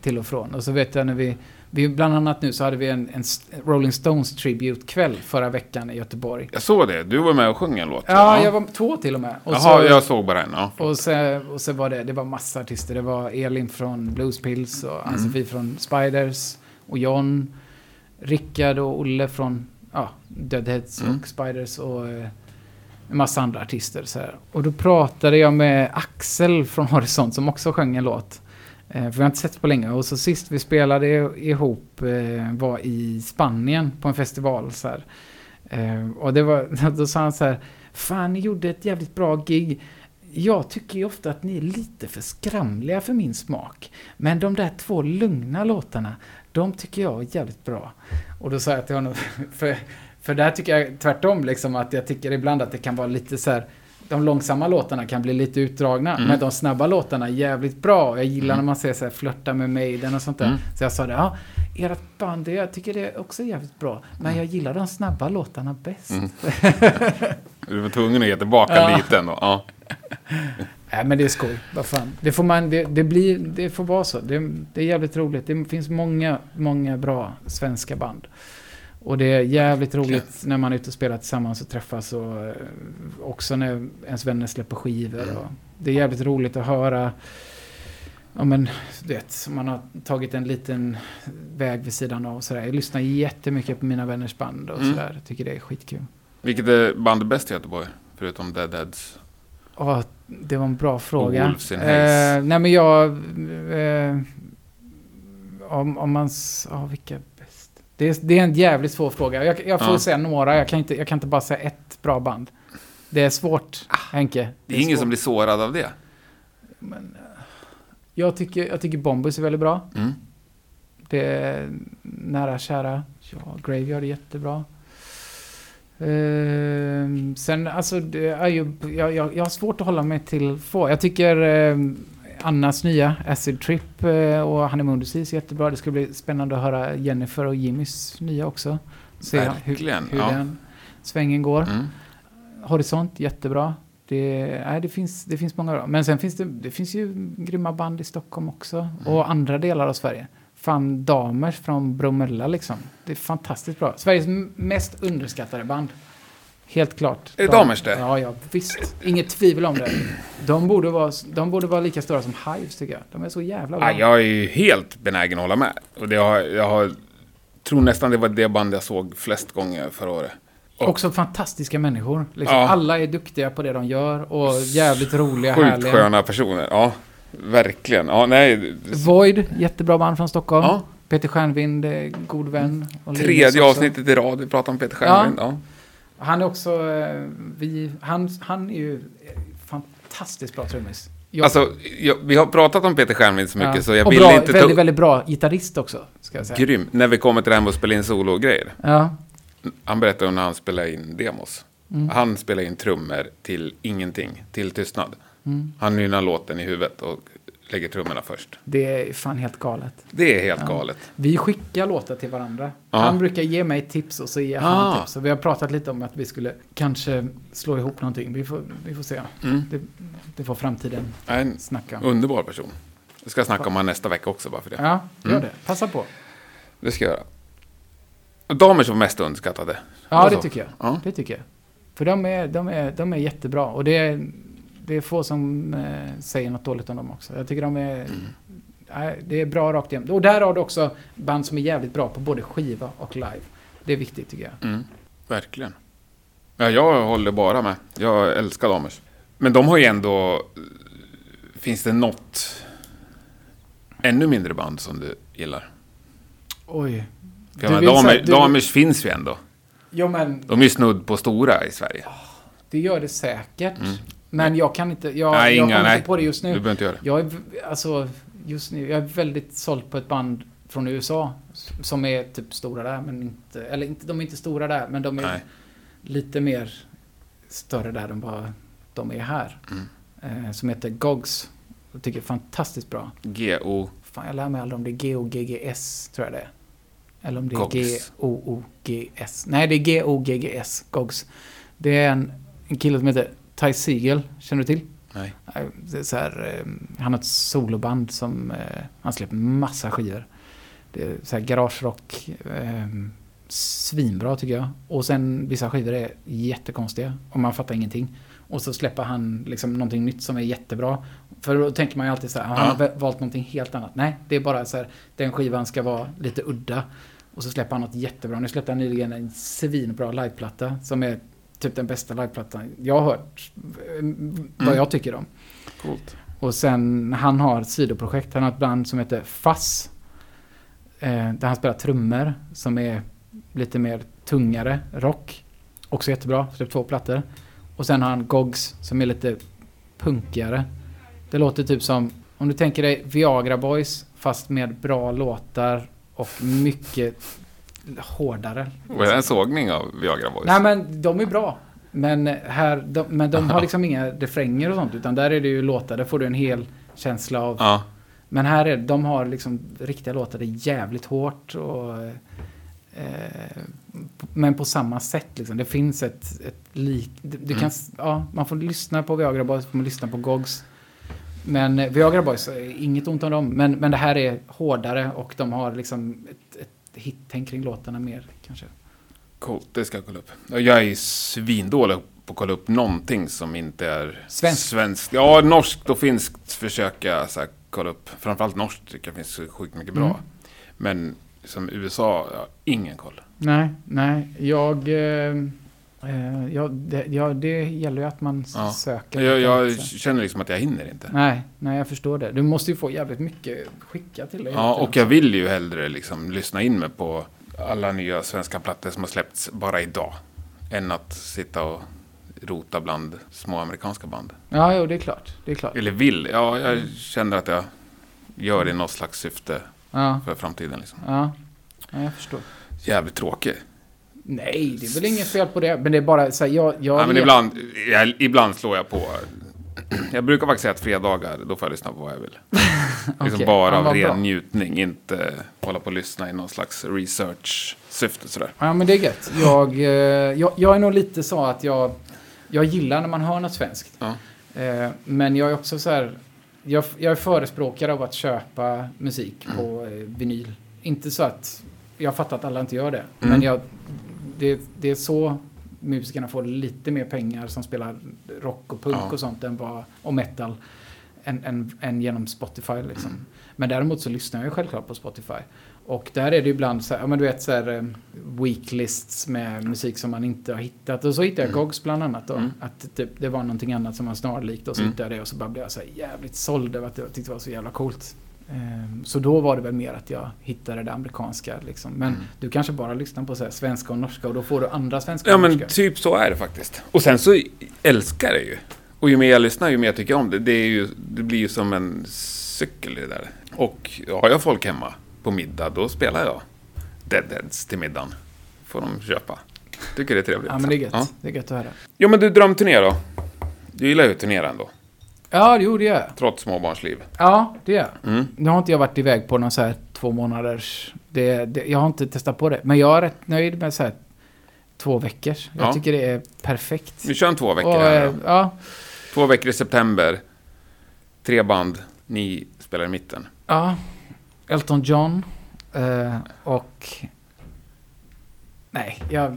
S1: till och från. Och så vet jag när vi, vi, bland annat nu så hade vi en, en Rolling Stones Tribute-kväll förra veckan i Göteborg.
S2: Jag såg det, du var med och sjöng en låt.
S1: Ja, jag var två till och med. Och
S2: Jaha,
S1: så,
S2: jag såg bara en. Ja.
S1: och så, och så var det, det var massa artister. Det var Elin från Bluespills och Ann-Sofie från Spiders. Och John, Rickard och Olle från ja, Deadheads
S2: Mm.
S1: och Spiders och eh, en massa andra artister. Så här. Och då pratade jag med Axel från Horisont som också sjöng en låt. Eh, för vi har inte sett på länge. Och så sist vi spelade ihop eh, var i Spanien på en festival. Så här. Eh, och det var, då sa han så här, fan ni gjorde ett jävligt bra gig. Jag tycker ju ofta att ni är lite för skramliga för min smak. Men de där två lugna låtarna, de tycker jag är jävligt bra. Och då sa jag till honom, för, för där tycker jag tvärtom liksom att jag tycker ibland att det kan vara lite så här, de långsamma låtarna kan bli lite utdragna,
S2: Mm.
S1: men de snabba låtarna är jävligt bra. Jag gillar
S2: Mm.
S1: när man säger så här, flörta med Maiden och sånt där.
S2: Mm.
S1: Så jag sa det, ja, ert band, jag tycker det är också jävligt bra. Men jag gillar de snabba låtarna bäst.
S2: Mm. Du var tvungen att ge tillbaka
S1: Ja.
S2: lite ändå. Ja.
S1: Nej men det är skoj, vad fan. Det får man, det, det blir, det får vara så. Det, det är jävligt roligt. Det finns många, många bra svenska band. Och det är jävligt roligt när man är ute och spelar tillsammans och träffas och eh, också när ens vänner släpper skivor. Och det är jävligt roligt att höra Ja men, du vet, man har tagit en liten väg vid sidan av och sådär. Jag lyssnar jättemycket på mina vänners band och
S2: Mm.
S1: sådär. Tycker det är skitkul.
S2: Vilket är bandet bäst i Göteborg? Förutom Deadheads.
S1: Ja, det var en bra fråga.
S2: Wolves in.
S1: Eh, nej men jag... Eh, om, om man... Ja, vilka? Det är, det är en jävligt svår fråga. Jag, jag får
S2: Ja.
S1: säga några. Jag kan, inte, jag kan inte bara säga ett bra band. Det är svårt, Henke.
S2: Det är ingen
S1: svårt.
S2: som blir sårad av det.
S1: Men, eh, jag, tycker, jag tycker Bombus är väldigt bra.
S2: Mm.
S1: Det är nära kära. Ja, Graveyard är jättebra. Ehm, sen, alltså, det är ju, jag, jag, jag har svårt att hålla mig till få. Jag tycker ehm, Annas nya Acid Trip eh, och Honeymoon Disease är jättebra. Det ska bli spännande att höra Jennifer och Jimmys nya också. Se hur,
S2: Verkligen,
S1: hur
S2: ja.
S1: den svängen går.
S2: Mm.
S1: Horisont, jättebra. Det, nej, det, finns, det finns många bra. Men sen finns det, det finns ju grymma band i Stockholm också. Och andra delar av Sverige. Fan, Damers från Bromölla liksom. Det är fantastiskt bra. Sveriges mest underskattade band. Helt klart.
S2: Är det
S1: De-
S2: Damers det?
S1: Ja, ja, visst. Inget tvivel om det. De borde, vara, de borde vara lika stora som Hives tycker jag. De är så jävla bra.
S2: Ja, jag är ju helt benägen att hålla med. Och det har, jag har, tror nästan det var det band jag såg flest gånger förra året. Och-
S1: Också fantastiska människor. Liksom.
S2: Ja.
S1: Alla är duktiga på det de gör och jävligt roliga,
S2: Sjukt
S1: härliga.
S2: sköna personer. Ja, verkligen. Ja, nej.
S1: Void, jättebra band från Stockholm.
S2: Ja.
S1: Peter Stjärnvind, är god vän.
S2: Tredje avsnittet i rad, vi pratar om Peter Stjernvind. Ja.
S1: Han är också, eh, vi, han, han är ju fantastiskt bra trummis. Jag-
S2: Alltså, jag, vi har pratat om Peter Stjernvind så mycket
S1: ja.
S2: så jag
S1: och
S2: vill
S1: bra,
S2: inte ta
S1: väldigt, väldigt bra gitarrist också, ska jag säga.
S2: Grym. När vi kommer till det här med att spela in solo-grejer.
S1: Ja,
S2: Han berättade om när han spelade in demos.
S1: Mm.
S2: Han spelade in trummor till ingenting, till tystnad.
S1: Mm.
S2: Han nynnar låten i huvudet och lägger trummorna först.
S1: det är fan helt galet.
S2: Det är helt
S1: Ja.
S2: galet.
S1: Vi skickar låtar till varandra.
S2: Ja.
S1: Han brukar ge mig tips och så ger han
S2: Ah.
S1: tips. Och vi har pratat lite om att vi skulle kanske slå ihop någonting. Vi får, vi får se.
S2: Mm.
S1: Det, det får framtiden
S2: En
S1: snacka om.
S2: underbar person. Jag ska snacka om han nästa vecka också bara för det.
S1: Ja, gör
S2: Mm.
S1: det. Passa på.
S2: Det ska jag göra. Damer som mest underskattade.
S1: Ja, det
S2: så?
S1: tycker jag.
S2: Ja.
S1: Det tycker jag. För de är, de är, de är jättebra. Och det är, det är få som eh, säger något dåligt om dem också. Jag tycker de är...
S2: Mm.
S1: Det är bra rakt igenom. Och där har du också band som är jävligt bra på både skiva och live. Det är viktigt tycker jag.
S2: Mm, verkligen. Ja, jag håller bara med. Jag älskar Damers. Men de har ju ändå... Finns det något ännu mindre band som du gillar?
S1: Oj.
S2: För
S1: Du
S2: jag menar, damer,
S1: du-
S2: Damers finns ju ändå.
S1: Jo, men
S2: De är ju snudd på stora i Sverige.
S1: det gör det säkert.
S2: Mm.
S1: Men jag kan inte... Jag,
S2: Nej,
S1: jag
S2: inga,
S1: kommer inte på det just
S2: Du
S1: nu.
S2: behöver inte göra det.
S1: Jag är, alltså, just nu, jag är väldigt såld på ett band från USA. Som är typ stora där, men inte... Eller inte, de är inte stora där, men de är
S2: Nej.
S1: lite mer större där än bara de är här.
S2: Mm.
S1: Eh, som heter Gogs. Jag tycker det är fantastiskt bra.
S2: G.O.
S1: Fan, jag lär mig aldrig om det är G-O-G-G-S, tror jag det är. Eller om det är. G-O-O-G-S. Nej, det är G-O-G-G-S, Gogs. Det är en, en kille som heter Ty Siegel, känner du till?
S2: Nej.
S1: Så här, eh, han har ett soloband som, eh, han släpper massa skivor. Det är så här garagerock, eh, svinbra tycker jag. Och sen vissa skivor är jättekonstiga och man fattar ingenting. Och så släpper han liksom någonting nytt som är jättebra. För då tänker man ju alltid så här, han har valt någonting helt annat. Nej, det är bara så här, den skivan ska vara lite udda. Och så släpper han något jättebra. Nu släppte han nyligen en svinbra liveplatta som är typ den bästa liveplattan jag har hört. eh, Vad jag tycker om.
S2: Coolt.
S1: Och sen, han har ett sidoprojekt. Han har ett band som heter Fass. Eh, där han spelar trummor som är lite mer tungare rock. Också jättebra, släppt två plattor. Och sen har han Gogs som är lite punkigare. Det låter typ som, om du tänker dig Viagra Boys fast med bra låtar och mycket hårdare.
S2: Var det en sågning av Viagra Boys?
S1: Nej men de är bra. Men, här, de, men de har liksom inga refränger och sånt. Utan där är det ju låtar, där får du en hel känsla av...
S2: Ja.
S1: Men här är de har liksom riktiga låtar, det är jävligt hårt och... Eh, men på samma sätt liksom. Det finns ett, ett lik... Du, du
S2: Mm.
S1: kan, ja, man får lyssna på Viagra Boys, får man lyssna på Gogs. Men eh, Viagra Boys, eh, inget ont om dem. Men, men det här är hårdare och de har liksom ett, ett hit-tänk kring låtarna mer kanske.
S2: Coolt, det ska jag kolla upp. Jag är svindålig på att kolla upp någonting som inte är
S1: Svenskt.
S2: svenskt. Ja, norskt och finskt försöker jag så här, kolla upp. Framförallt norskt tycker jag finns sjukt mycket bra.
S1: Mm.
S2: Men som USA, jag har ingen koll.
S1: Nej, nej. Jag... Eh, ja, det, ja, det gäller ju att man
S2: Ja.
S1: söker.
S2: Jag, jag känner liksom att jag hinner inte.
S1: Nej, nej, jag förstår det. Du måste ju få jävligt mycket skicka till dig.
S2: Ja, och jag vill ju hellre liksom lyssna in mig på alla nya svenska plattor som har släppts bara idag. Än att sitta och rota bland små amerikanska band.
S1: Ja, jo, det är klart. Det är klart.
S2: Eller vill, ja, jag känner att jag gör det i något slags syfte
S1: Ja,
S2: för framtiden. Liksom.
S1: ja. ja jag förstår.
S2: Jävligt tråkig.
S1: Nej, det är väl inget fel på det. Men det är bara så här, jag... jag
S2: Ja, men ibland, jag, ibland slår jag på. Jag brukar faktiskt säga att fredagar, då får jag lyssna på vad jag vill. Liksom
S1: Okej,
S2: bara
S1: ja,
S2: av ren
S1: bra.
S2: njutning, inte hålla på och lyssna i någon slags research-syfte sådär.
S1: Ja, men det är gött. Jag, eh, jag, jag är nog lite så att jag... jag gillar när man hör något svenskt.
S2: Ja.
S1: Eh, men jag är också så här, jag, jag är förespråkare av att köpa musik
S2: Mm.
S1: på eh, vinyl. Inte så att, jag fattar att alla inte gör det.
S2: Mm.
S1: Men jag, det, det är så musikerna får lite mer pengar som spelar rock och punk
S2: Ja.
S1: och sånt än vad, och metal. Än, än, än genom Spotify liksom. Men däremot så lyssnar jag ju självklart på Spotify. Och där är det ju ibland så här, ja men du vet så här eh, weeklists med musik som man inte har hittat. Och så hittade jag
S2: Mm.
S1: Gogs bland annat då.
S2: Mm.
S1: Att typ, det var någonting annat som var snarlikt och så
S2: Mm.
S1: hittade jag det och så bara blev jag så här jävligt såld över att jag tyckte det var så jävla coolt. Ehm, Så då var det väl mer att jag hittade det amerikanska liksom. Men
S2: Mm.
S1: du kanske bara lyssnar på så svenska och norska och då får du andra svenska
S2: Ja
S1: och
S2: men
S1: norska.
S2: typ så är det faktiskt. Och sen så älskar jag det ju. Och ju mer jag lyssnar ju mer jag tycker om det. Det, ju, det blir ju som en cykel det där. Och har jag folk hemma på middag då spelar jag Deadheads till middagen. Får de köpa. Tycker det är trevligt.
S1: Ja men det är gött.
S2: Ja,
S1: Det är gött att höra.
S2: ja men du, drömturné då? Du gillar ju att turnera ändå.
S1: Ja, jo det gör jag.
S2: Trots småbarnsliv.
S1: Ja, det gör jag.
S2: Mm.
S1: Nu har inte jag varit iväg på någon så här två månaders... Det, det, jag har inte testat på det. Men jag är rätt nöjd med så här två veckors. Jag
S2: Ja.
S1: tycker det är perfekt.
S2: Vi kör en två veckor
S1: Och,
S2: här
S1: eh,
S2: då.
S1: ja,
S2: Två veckor i september. Tre band. Ni spelar i mitten.
S1: ja. Elton John. eh, och... Nej, jag,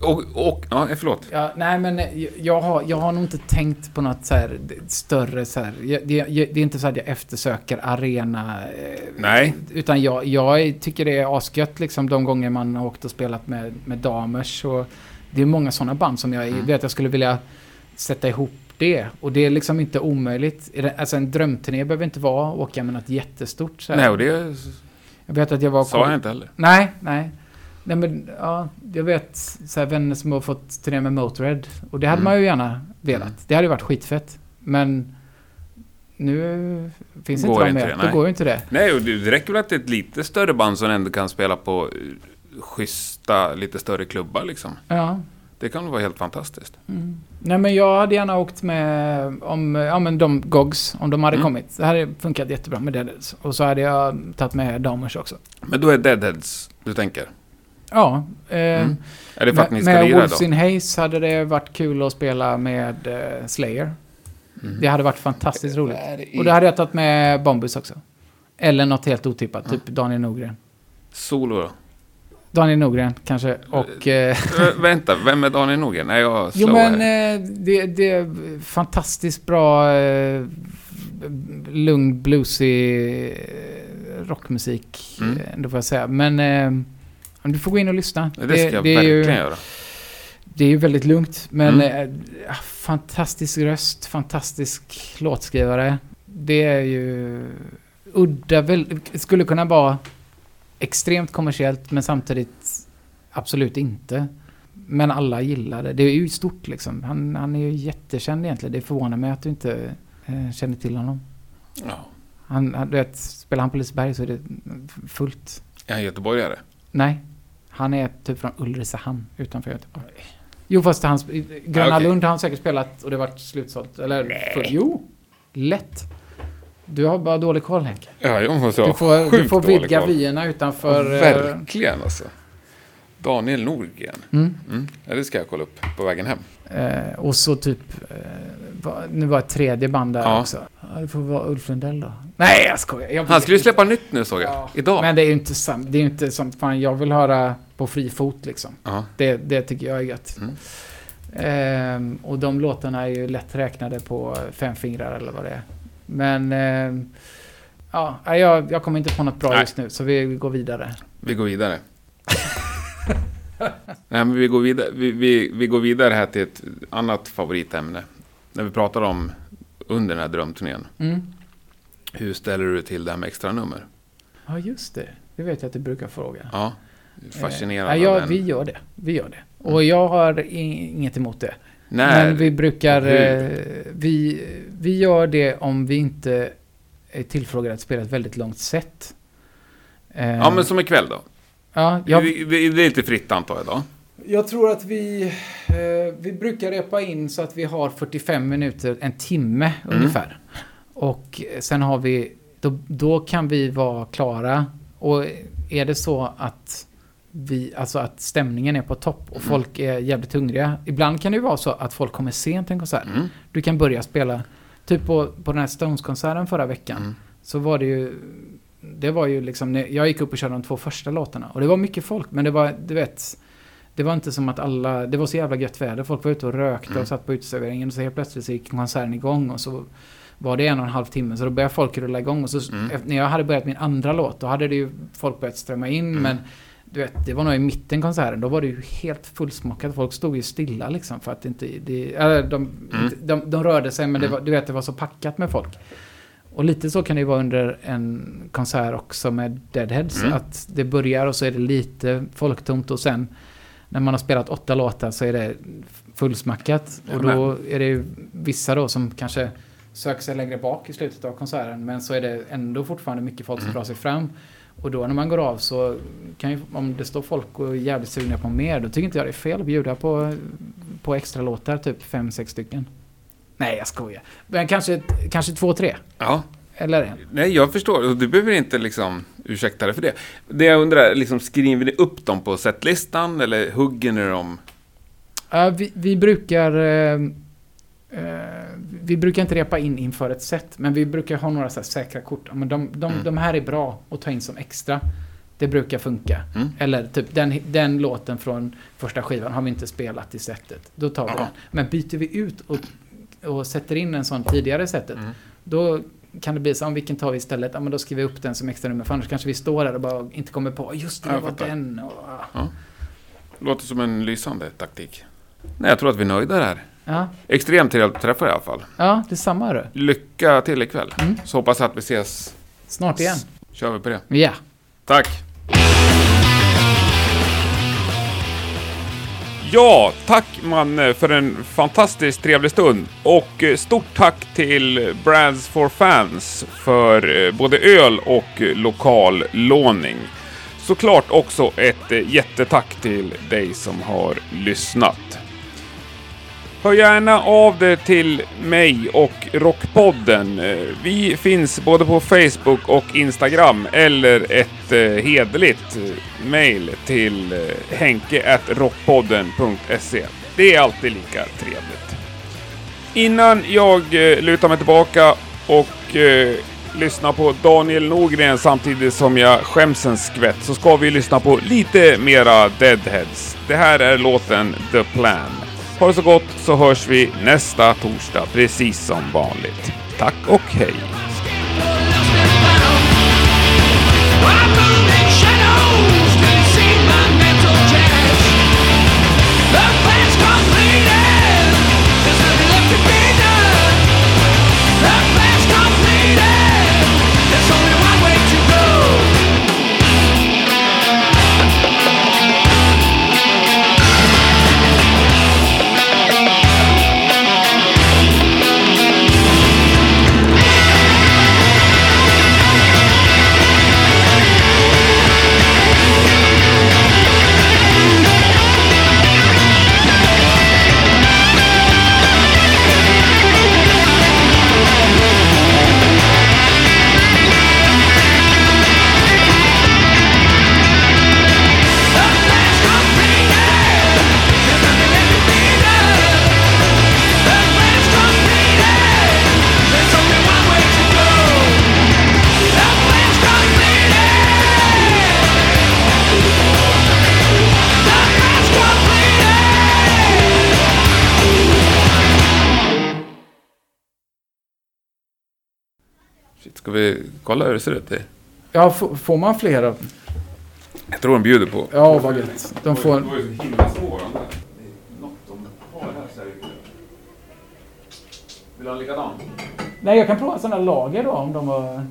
S2: Och, och ja, förlåt.
S1: Ja, nej, men jag, har, jag har nog inte tänkt på något så här större så här. Jag, det, jag, det är inte så att jag eftersöker arena. eh,
S2: Nej.
S1: Utan jag, jag tycker det är asgött liksom de gånger man har åkt och spelat med, med damers. Och det är många sådana band som jag
S2: Mm.
S1: vet jag skulle vilja sätta ihop det. Och det är liksom inte omöjligt. Alltså en drömturné behöver inte vara åka med något jättestort. Så här.
S2: Nej, och det
S1: Jag vet att jag var...
S2: sa jag inte heller.
S1: Nej, nej. Nej men, ja, jag vet så här, vänner som har fått turné med Motörhead. Och det hade
S2: Mm.
S1: man ju gärna velat.
S2: Mm.
S1: Det hade ju varit skitfett. Men nu finns
S2: Går
S1: inte de med.
S2: det, nej.
S1: går ju inte det.
S2: Nej, och det räcker väl att det är ett lite större band som ändå kan spela på eh, schyssta, lite större klubbar liksom.
S1: Ja.
S2: Det kan vara helt fantastiskt.
S1: Mm. Nej men jag hade gärna åkt med om, ja men de Gogs, om de hade
S2: Mm.
S1: kommit. Det hade funkat jättebra med Deadheads. Och så hade jag tagit med Damers också.
S2: Men då är Deadheads du tänker?
S1: Ja. Eh,
S2: Mm. Är det för att ni
S1: med
S2: ska
S1: med
S2: lira
S1: Wolves
S2: då?
S1: in Haze hade det varit kul att spela med eh, Slayer.
S2: Mm.
S1: Det hade varit fantastiskt roligt.
S2: Är
S1: Och då hade jag tagit med Bombus också. Eller något helt otippat, typ
S2: Mm.
S1: Daniel Norgren.
S2: Solo då?
S1: Daniel Norgren kanske, och...
S2: Äh, vänta, vem är Daniel Norgren? Är jag
S1: jo men eh, det, det är fantastiskt bra eh, lugn, bluesig eh, rockmusik,
S2: Mm.
S1: ändå får jag säga. Men eh, du får gå in och lyssna.
S2: det ska jag
S1: det
S2: verkligen
S1: ju,
S2: göra.
S1: Det är ju väldigt lugnt, men
S2: Mm.
S1: eh, fantastisk röst, fantastisk låtskrivare. Det är ju udda, väl, skulle kunna vara extremt kommersiellt, men samtidigt absolut inte. Men alla gillar det. Det är ju stort liksom. Han, han är ju jättekänd egentligen. Det förvånar mig att du inte eh, känner till honom.
S2: Ja.
S1: Han, han, du vet, spelar han på Liseberg så är det fullt.
S2: Är han göteborgare?
S1: Nej, han är typ från Ulricehamn utanför Göteborg. Jo, fast han, Gröna
S2: Ah, okej.
S1: Lund har han säkert spelat och det har varit slutsålt. Eller, full, jo, lätt. Du har bara dålig koll Henke.
S2: Ja, jag måste ha
S1: Du får, du
S2: sjukt
S1: får
S2: dålig
S1: vidga vyerna utanför...
S2: Ja, Verkligen alltså. Daniel Norgren.
S1: Mm.
S2: Mm. Ja, det ska jag kolla upp på vägen hem.
S1: Eh, och så typ... Eh, nu var ett tredje band där
S2: Ja.
S1: också. Ja, det får vara Ulf Lundell då. Nej, jag skojar. Jag
S2: Han skulle ju släppa nytt nu såg jag.
S1: Ja.
S2: Idag.
S1: Men det är ju inte sant. Det är ju inte som fan jag vill höra på fri fot liksom.
S2: Ja.
S1: Det, det tycker jag är gött.
S2: Mm.
S1: Ehm, och de låtarna är ju lätt räknade på fem fingrar eller vad det är. Men... ehm, ja, jag, jag kommer inte på något bra
S2: Nej.
S1: just nu, så vi går vidare.
S2: Vi går vidare. Nej, men vi går vidare. Vi, vi, vi går vidare här till ett annat favoritämne. När vi pratar om under den här drömturnén.
S1: Mm.
S2: Hur ställer du till det här med extra nummer?
S1: Ja, just det. Det vet jag att du brukar fråga.
S2: Ja, fascinerad
S1: Eh, ja,
S2: den. Mm.
S1: vi gör det. Vi gör det. Och jag har inget emot det.
S2: När,
S1: Men vi brukar...
S2: hur?
S1: Eh, vi, vi gör det om vi inte är tillfrågade att spela ett väldigt långt set. Eh,
S2: Ja, men som ikväll då?
S1: Ja, jag,
S2: Vi- vi- Det är lite fritt antar jag då?
S1: jag tror att vi... Eh, vi brukar repa in så att vi har 45 minuter, en timme
S2: Mm.
S1: ungefär. Och sen har vi... Då, då kan vi vara klara. Och är det så att vi, alltså att stämningen är på topp och folk är jävligt hungriga. Ibland kan det ju vara så att folk kommer sent till en konsert.
S2: Mm.
S1: Du kan börja spela, typ på, på den här Stones-konserten förra veckan.
S2: Mm.
S1: Så var det ju, det var ju liksom, jag gick upp och körde de två första låtarna. Och det var mycket folk, men det var, du vet, det var inte som att alla, det var så jävla gött väder. Folk var ute och rökte
S2: Mm.
S1: och satt på uteserveringen. Och så helt plötsligt så gick konserten igång och så var det en och en halv timme. Så då började folk rulla igång. Och så
S2: Mm.
S1: när jag hade börjat min andra låt, då hade det ju folk börjat strömma in.
S2: Mm.
S1: Men du vet, det var nog i mitten konserten. Då var det ju helt fullsmockat. Folk stod ju stilla liksom för att inte... Det, eller de,
S2: Mm.
S1: inte- de, de rörde sig men
S2: Mm.
S1: var, du vet, det var så packat med folk. Och lite så kan det ju vara under en konsert också med Deadheads.
S2: Mm.
S1: Att det börjar och så är det lite folktomt och sen när man har spelat åtta låtar så är det fullsmackat. Och då är det ju vissa då som kanske söker sig längre bak i slutet av konserten. Men så är det ändå fortfarande mycket folk som
S2: Mm.
S1: drar sig fram. Och då när man går av så kan ju, om det står folk och är jävligt sugna på mer, då tycker inte jag det är fel att bjuda på, på extra låtar, typ fem, sex stycken. Nej, jag skojar. Men kanske, kanske två, tre.
S2: Ja,
S1: Eller en.
S2: nej jag förstår. Du behöver inte liksom ursäkta dig för det. Det jag undrar, liksom, skriver ni upp dem på setlistan eller hugger ni dem?
S1: Ja, vi, vi brukar... Eh, vi brukar inte repa in inför ett set, men vi brukar ha några säkra kort. Men de, de,
S2: Mm.
S1: de här är bra att ta in som extra. Det brukar funka.
S2: Mm.
S1: Eller typ den, den låten från första skivan har vi inte spelat i setet. Då tar vi den. Men byter vi ut och, och sätter in en sån tidigare i setet,
S2: Mm.
S1: då kan det bli så, om vilken tar vi istället? Ja, men då skriver vi upp den som extra nummer, för annars kanske vi står där och bara inte kommer på, just det,
S2: Ja,
S1: det var den. Och, ah.
S2: Låter som en lysande taktik. Nej, jag tror att vi är nöjda där.
S1: ja.
S2: Extremt trevligt att träffa i alla fall.
S1: ja, detsamma du.
S2: Lycka till ikväll.
S1: Mm.
S2: Så hoppas jag att vi ses.
S1: Snart igen.
S2: Kör vi på det.
S1: Ja.
S2: Tack! Ja, tack Manne för en fantastiskt trevlig stund. Och eh, stort tack till Brands for Fans för eh, både öl och eh, lokal låning. Såklart också ett jättetack till dig som har lyssnat. Hör gärna av dig till mig och Rockpodden. Eh, vi finns både på Facebook och Instagram eller ett eh, hederligt eh, mail till henke.rockpodden.se. Det är alltid lika trevligt. Innan jag lutar mig tillbaka och lyssnar på Daniel Norgren samtidigt som jag skäms en skvätt så ska vi lyssna på lite mera Deadheads. Det här är låten The Plan. Ha det så gott så hörs vi nästa torsdag precis som vanligt. Tack och hej! Vi kolla hur det ser ut?
S1: Ja, får man fler av...
S2: Jag tror de bjuder på.
S1: Ja, vad gött. De får...
S2: var ju så himla svår de där. Något de har här det Vill du ha en likadan?
S1: Nej, jag kan prova sådana lager då om de var...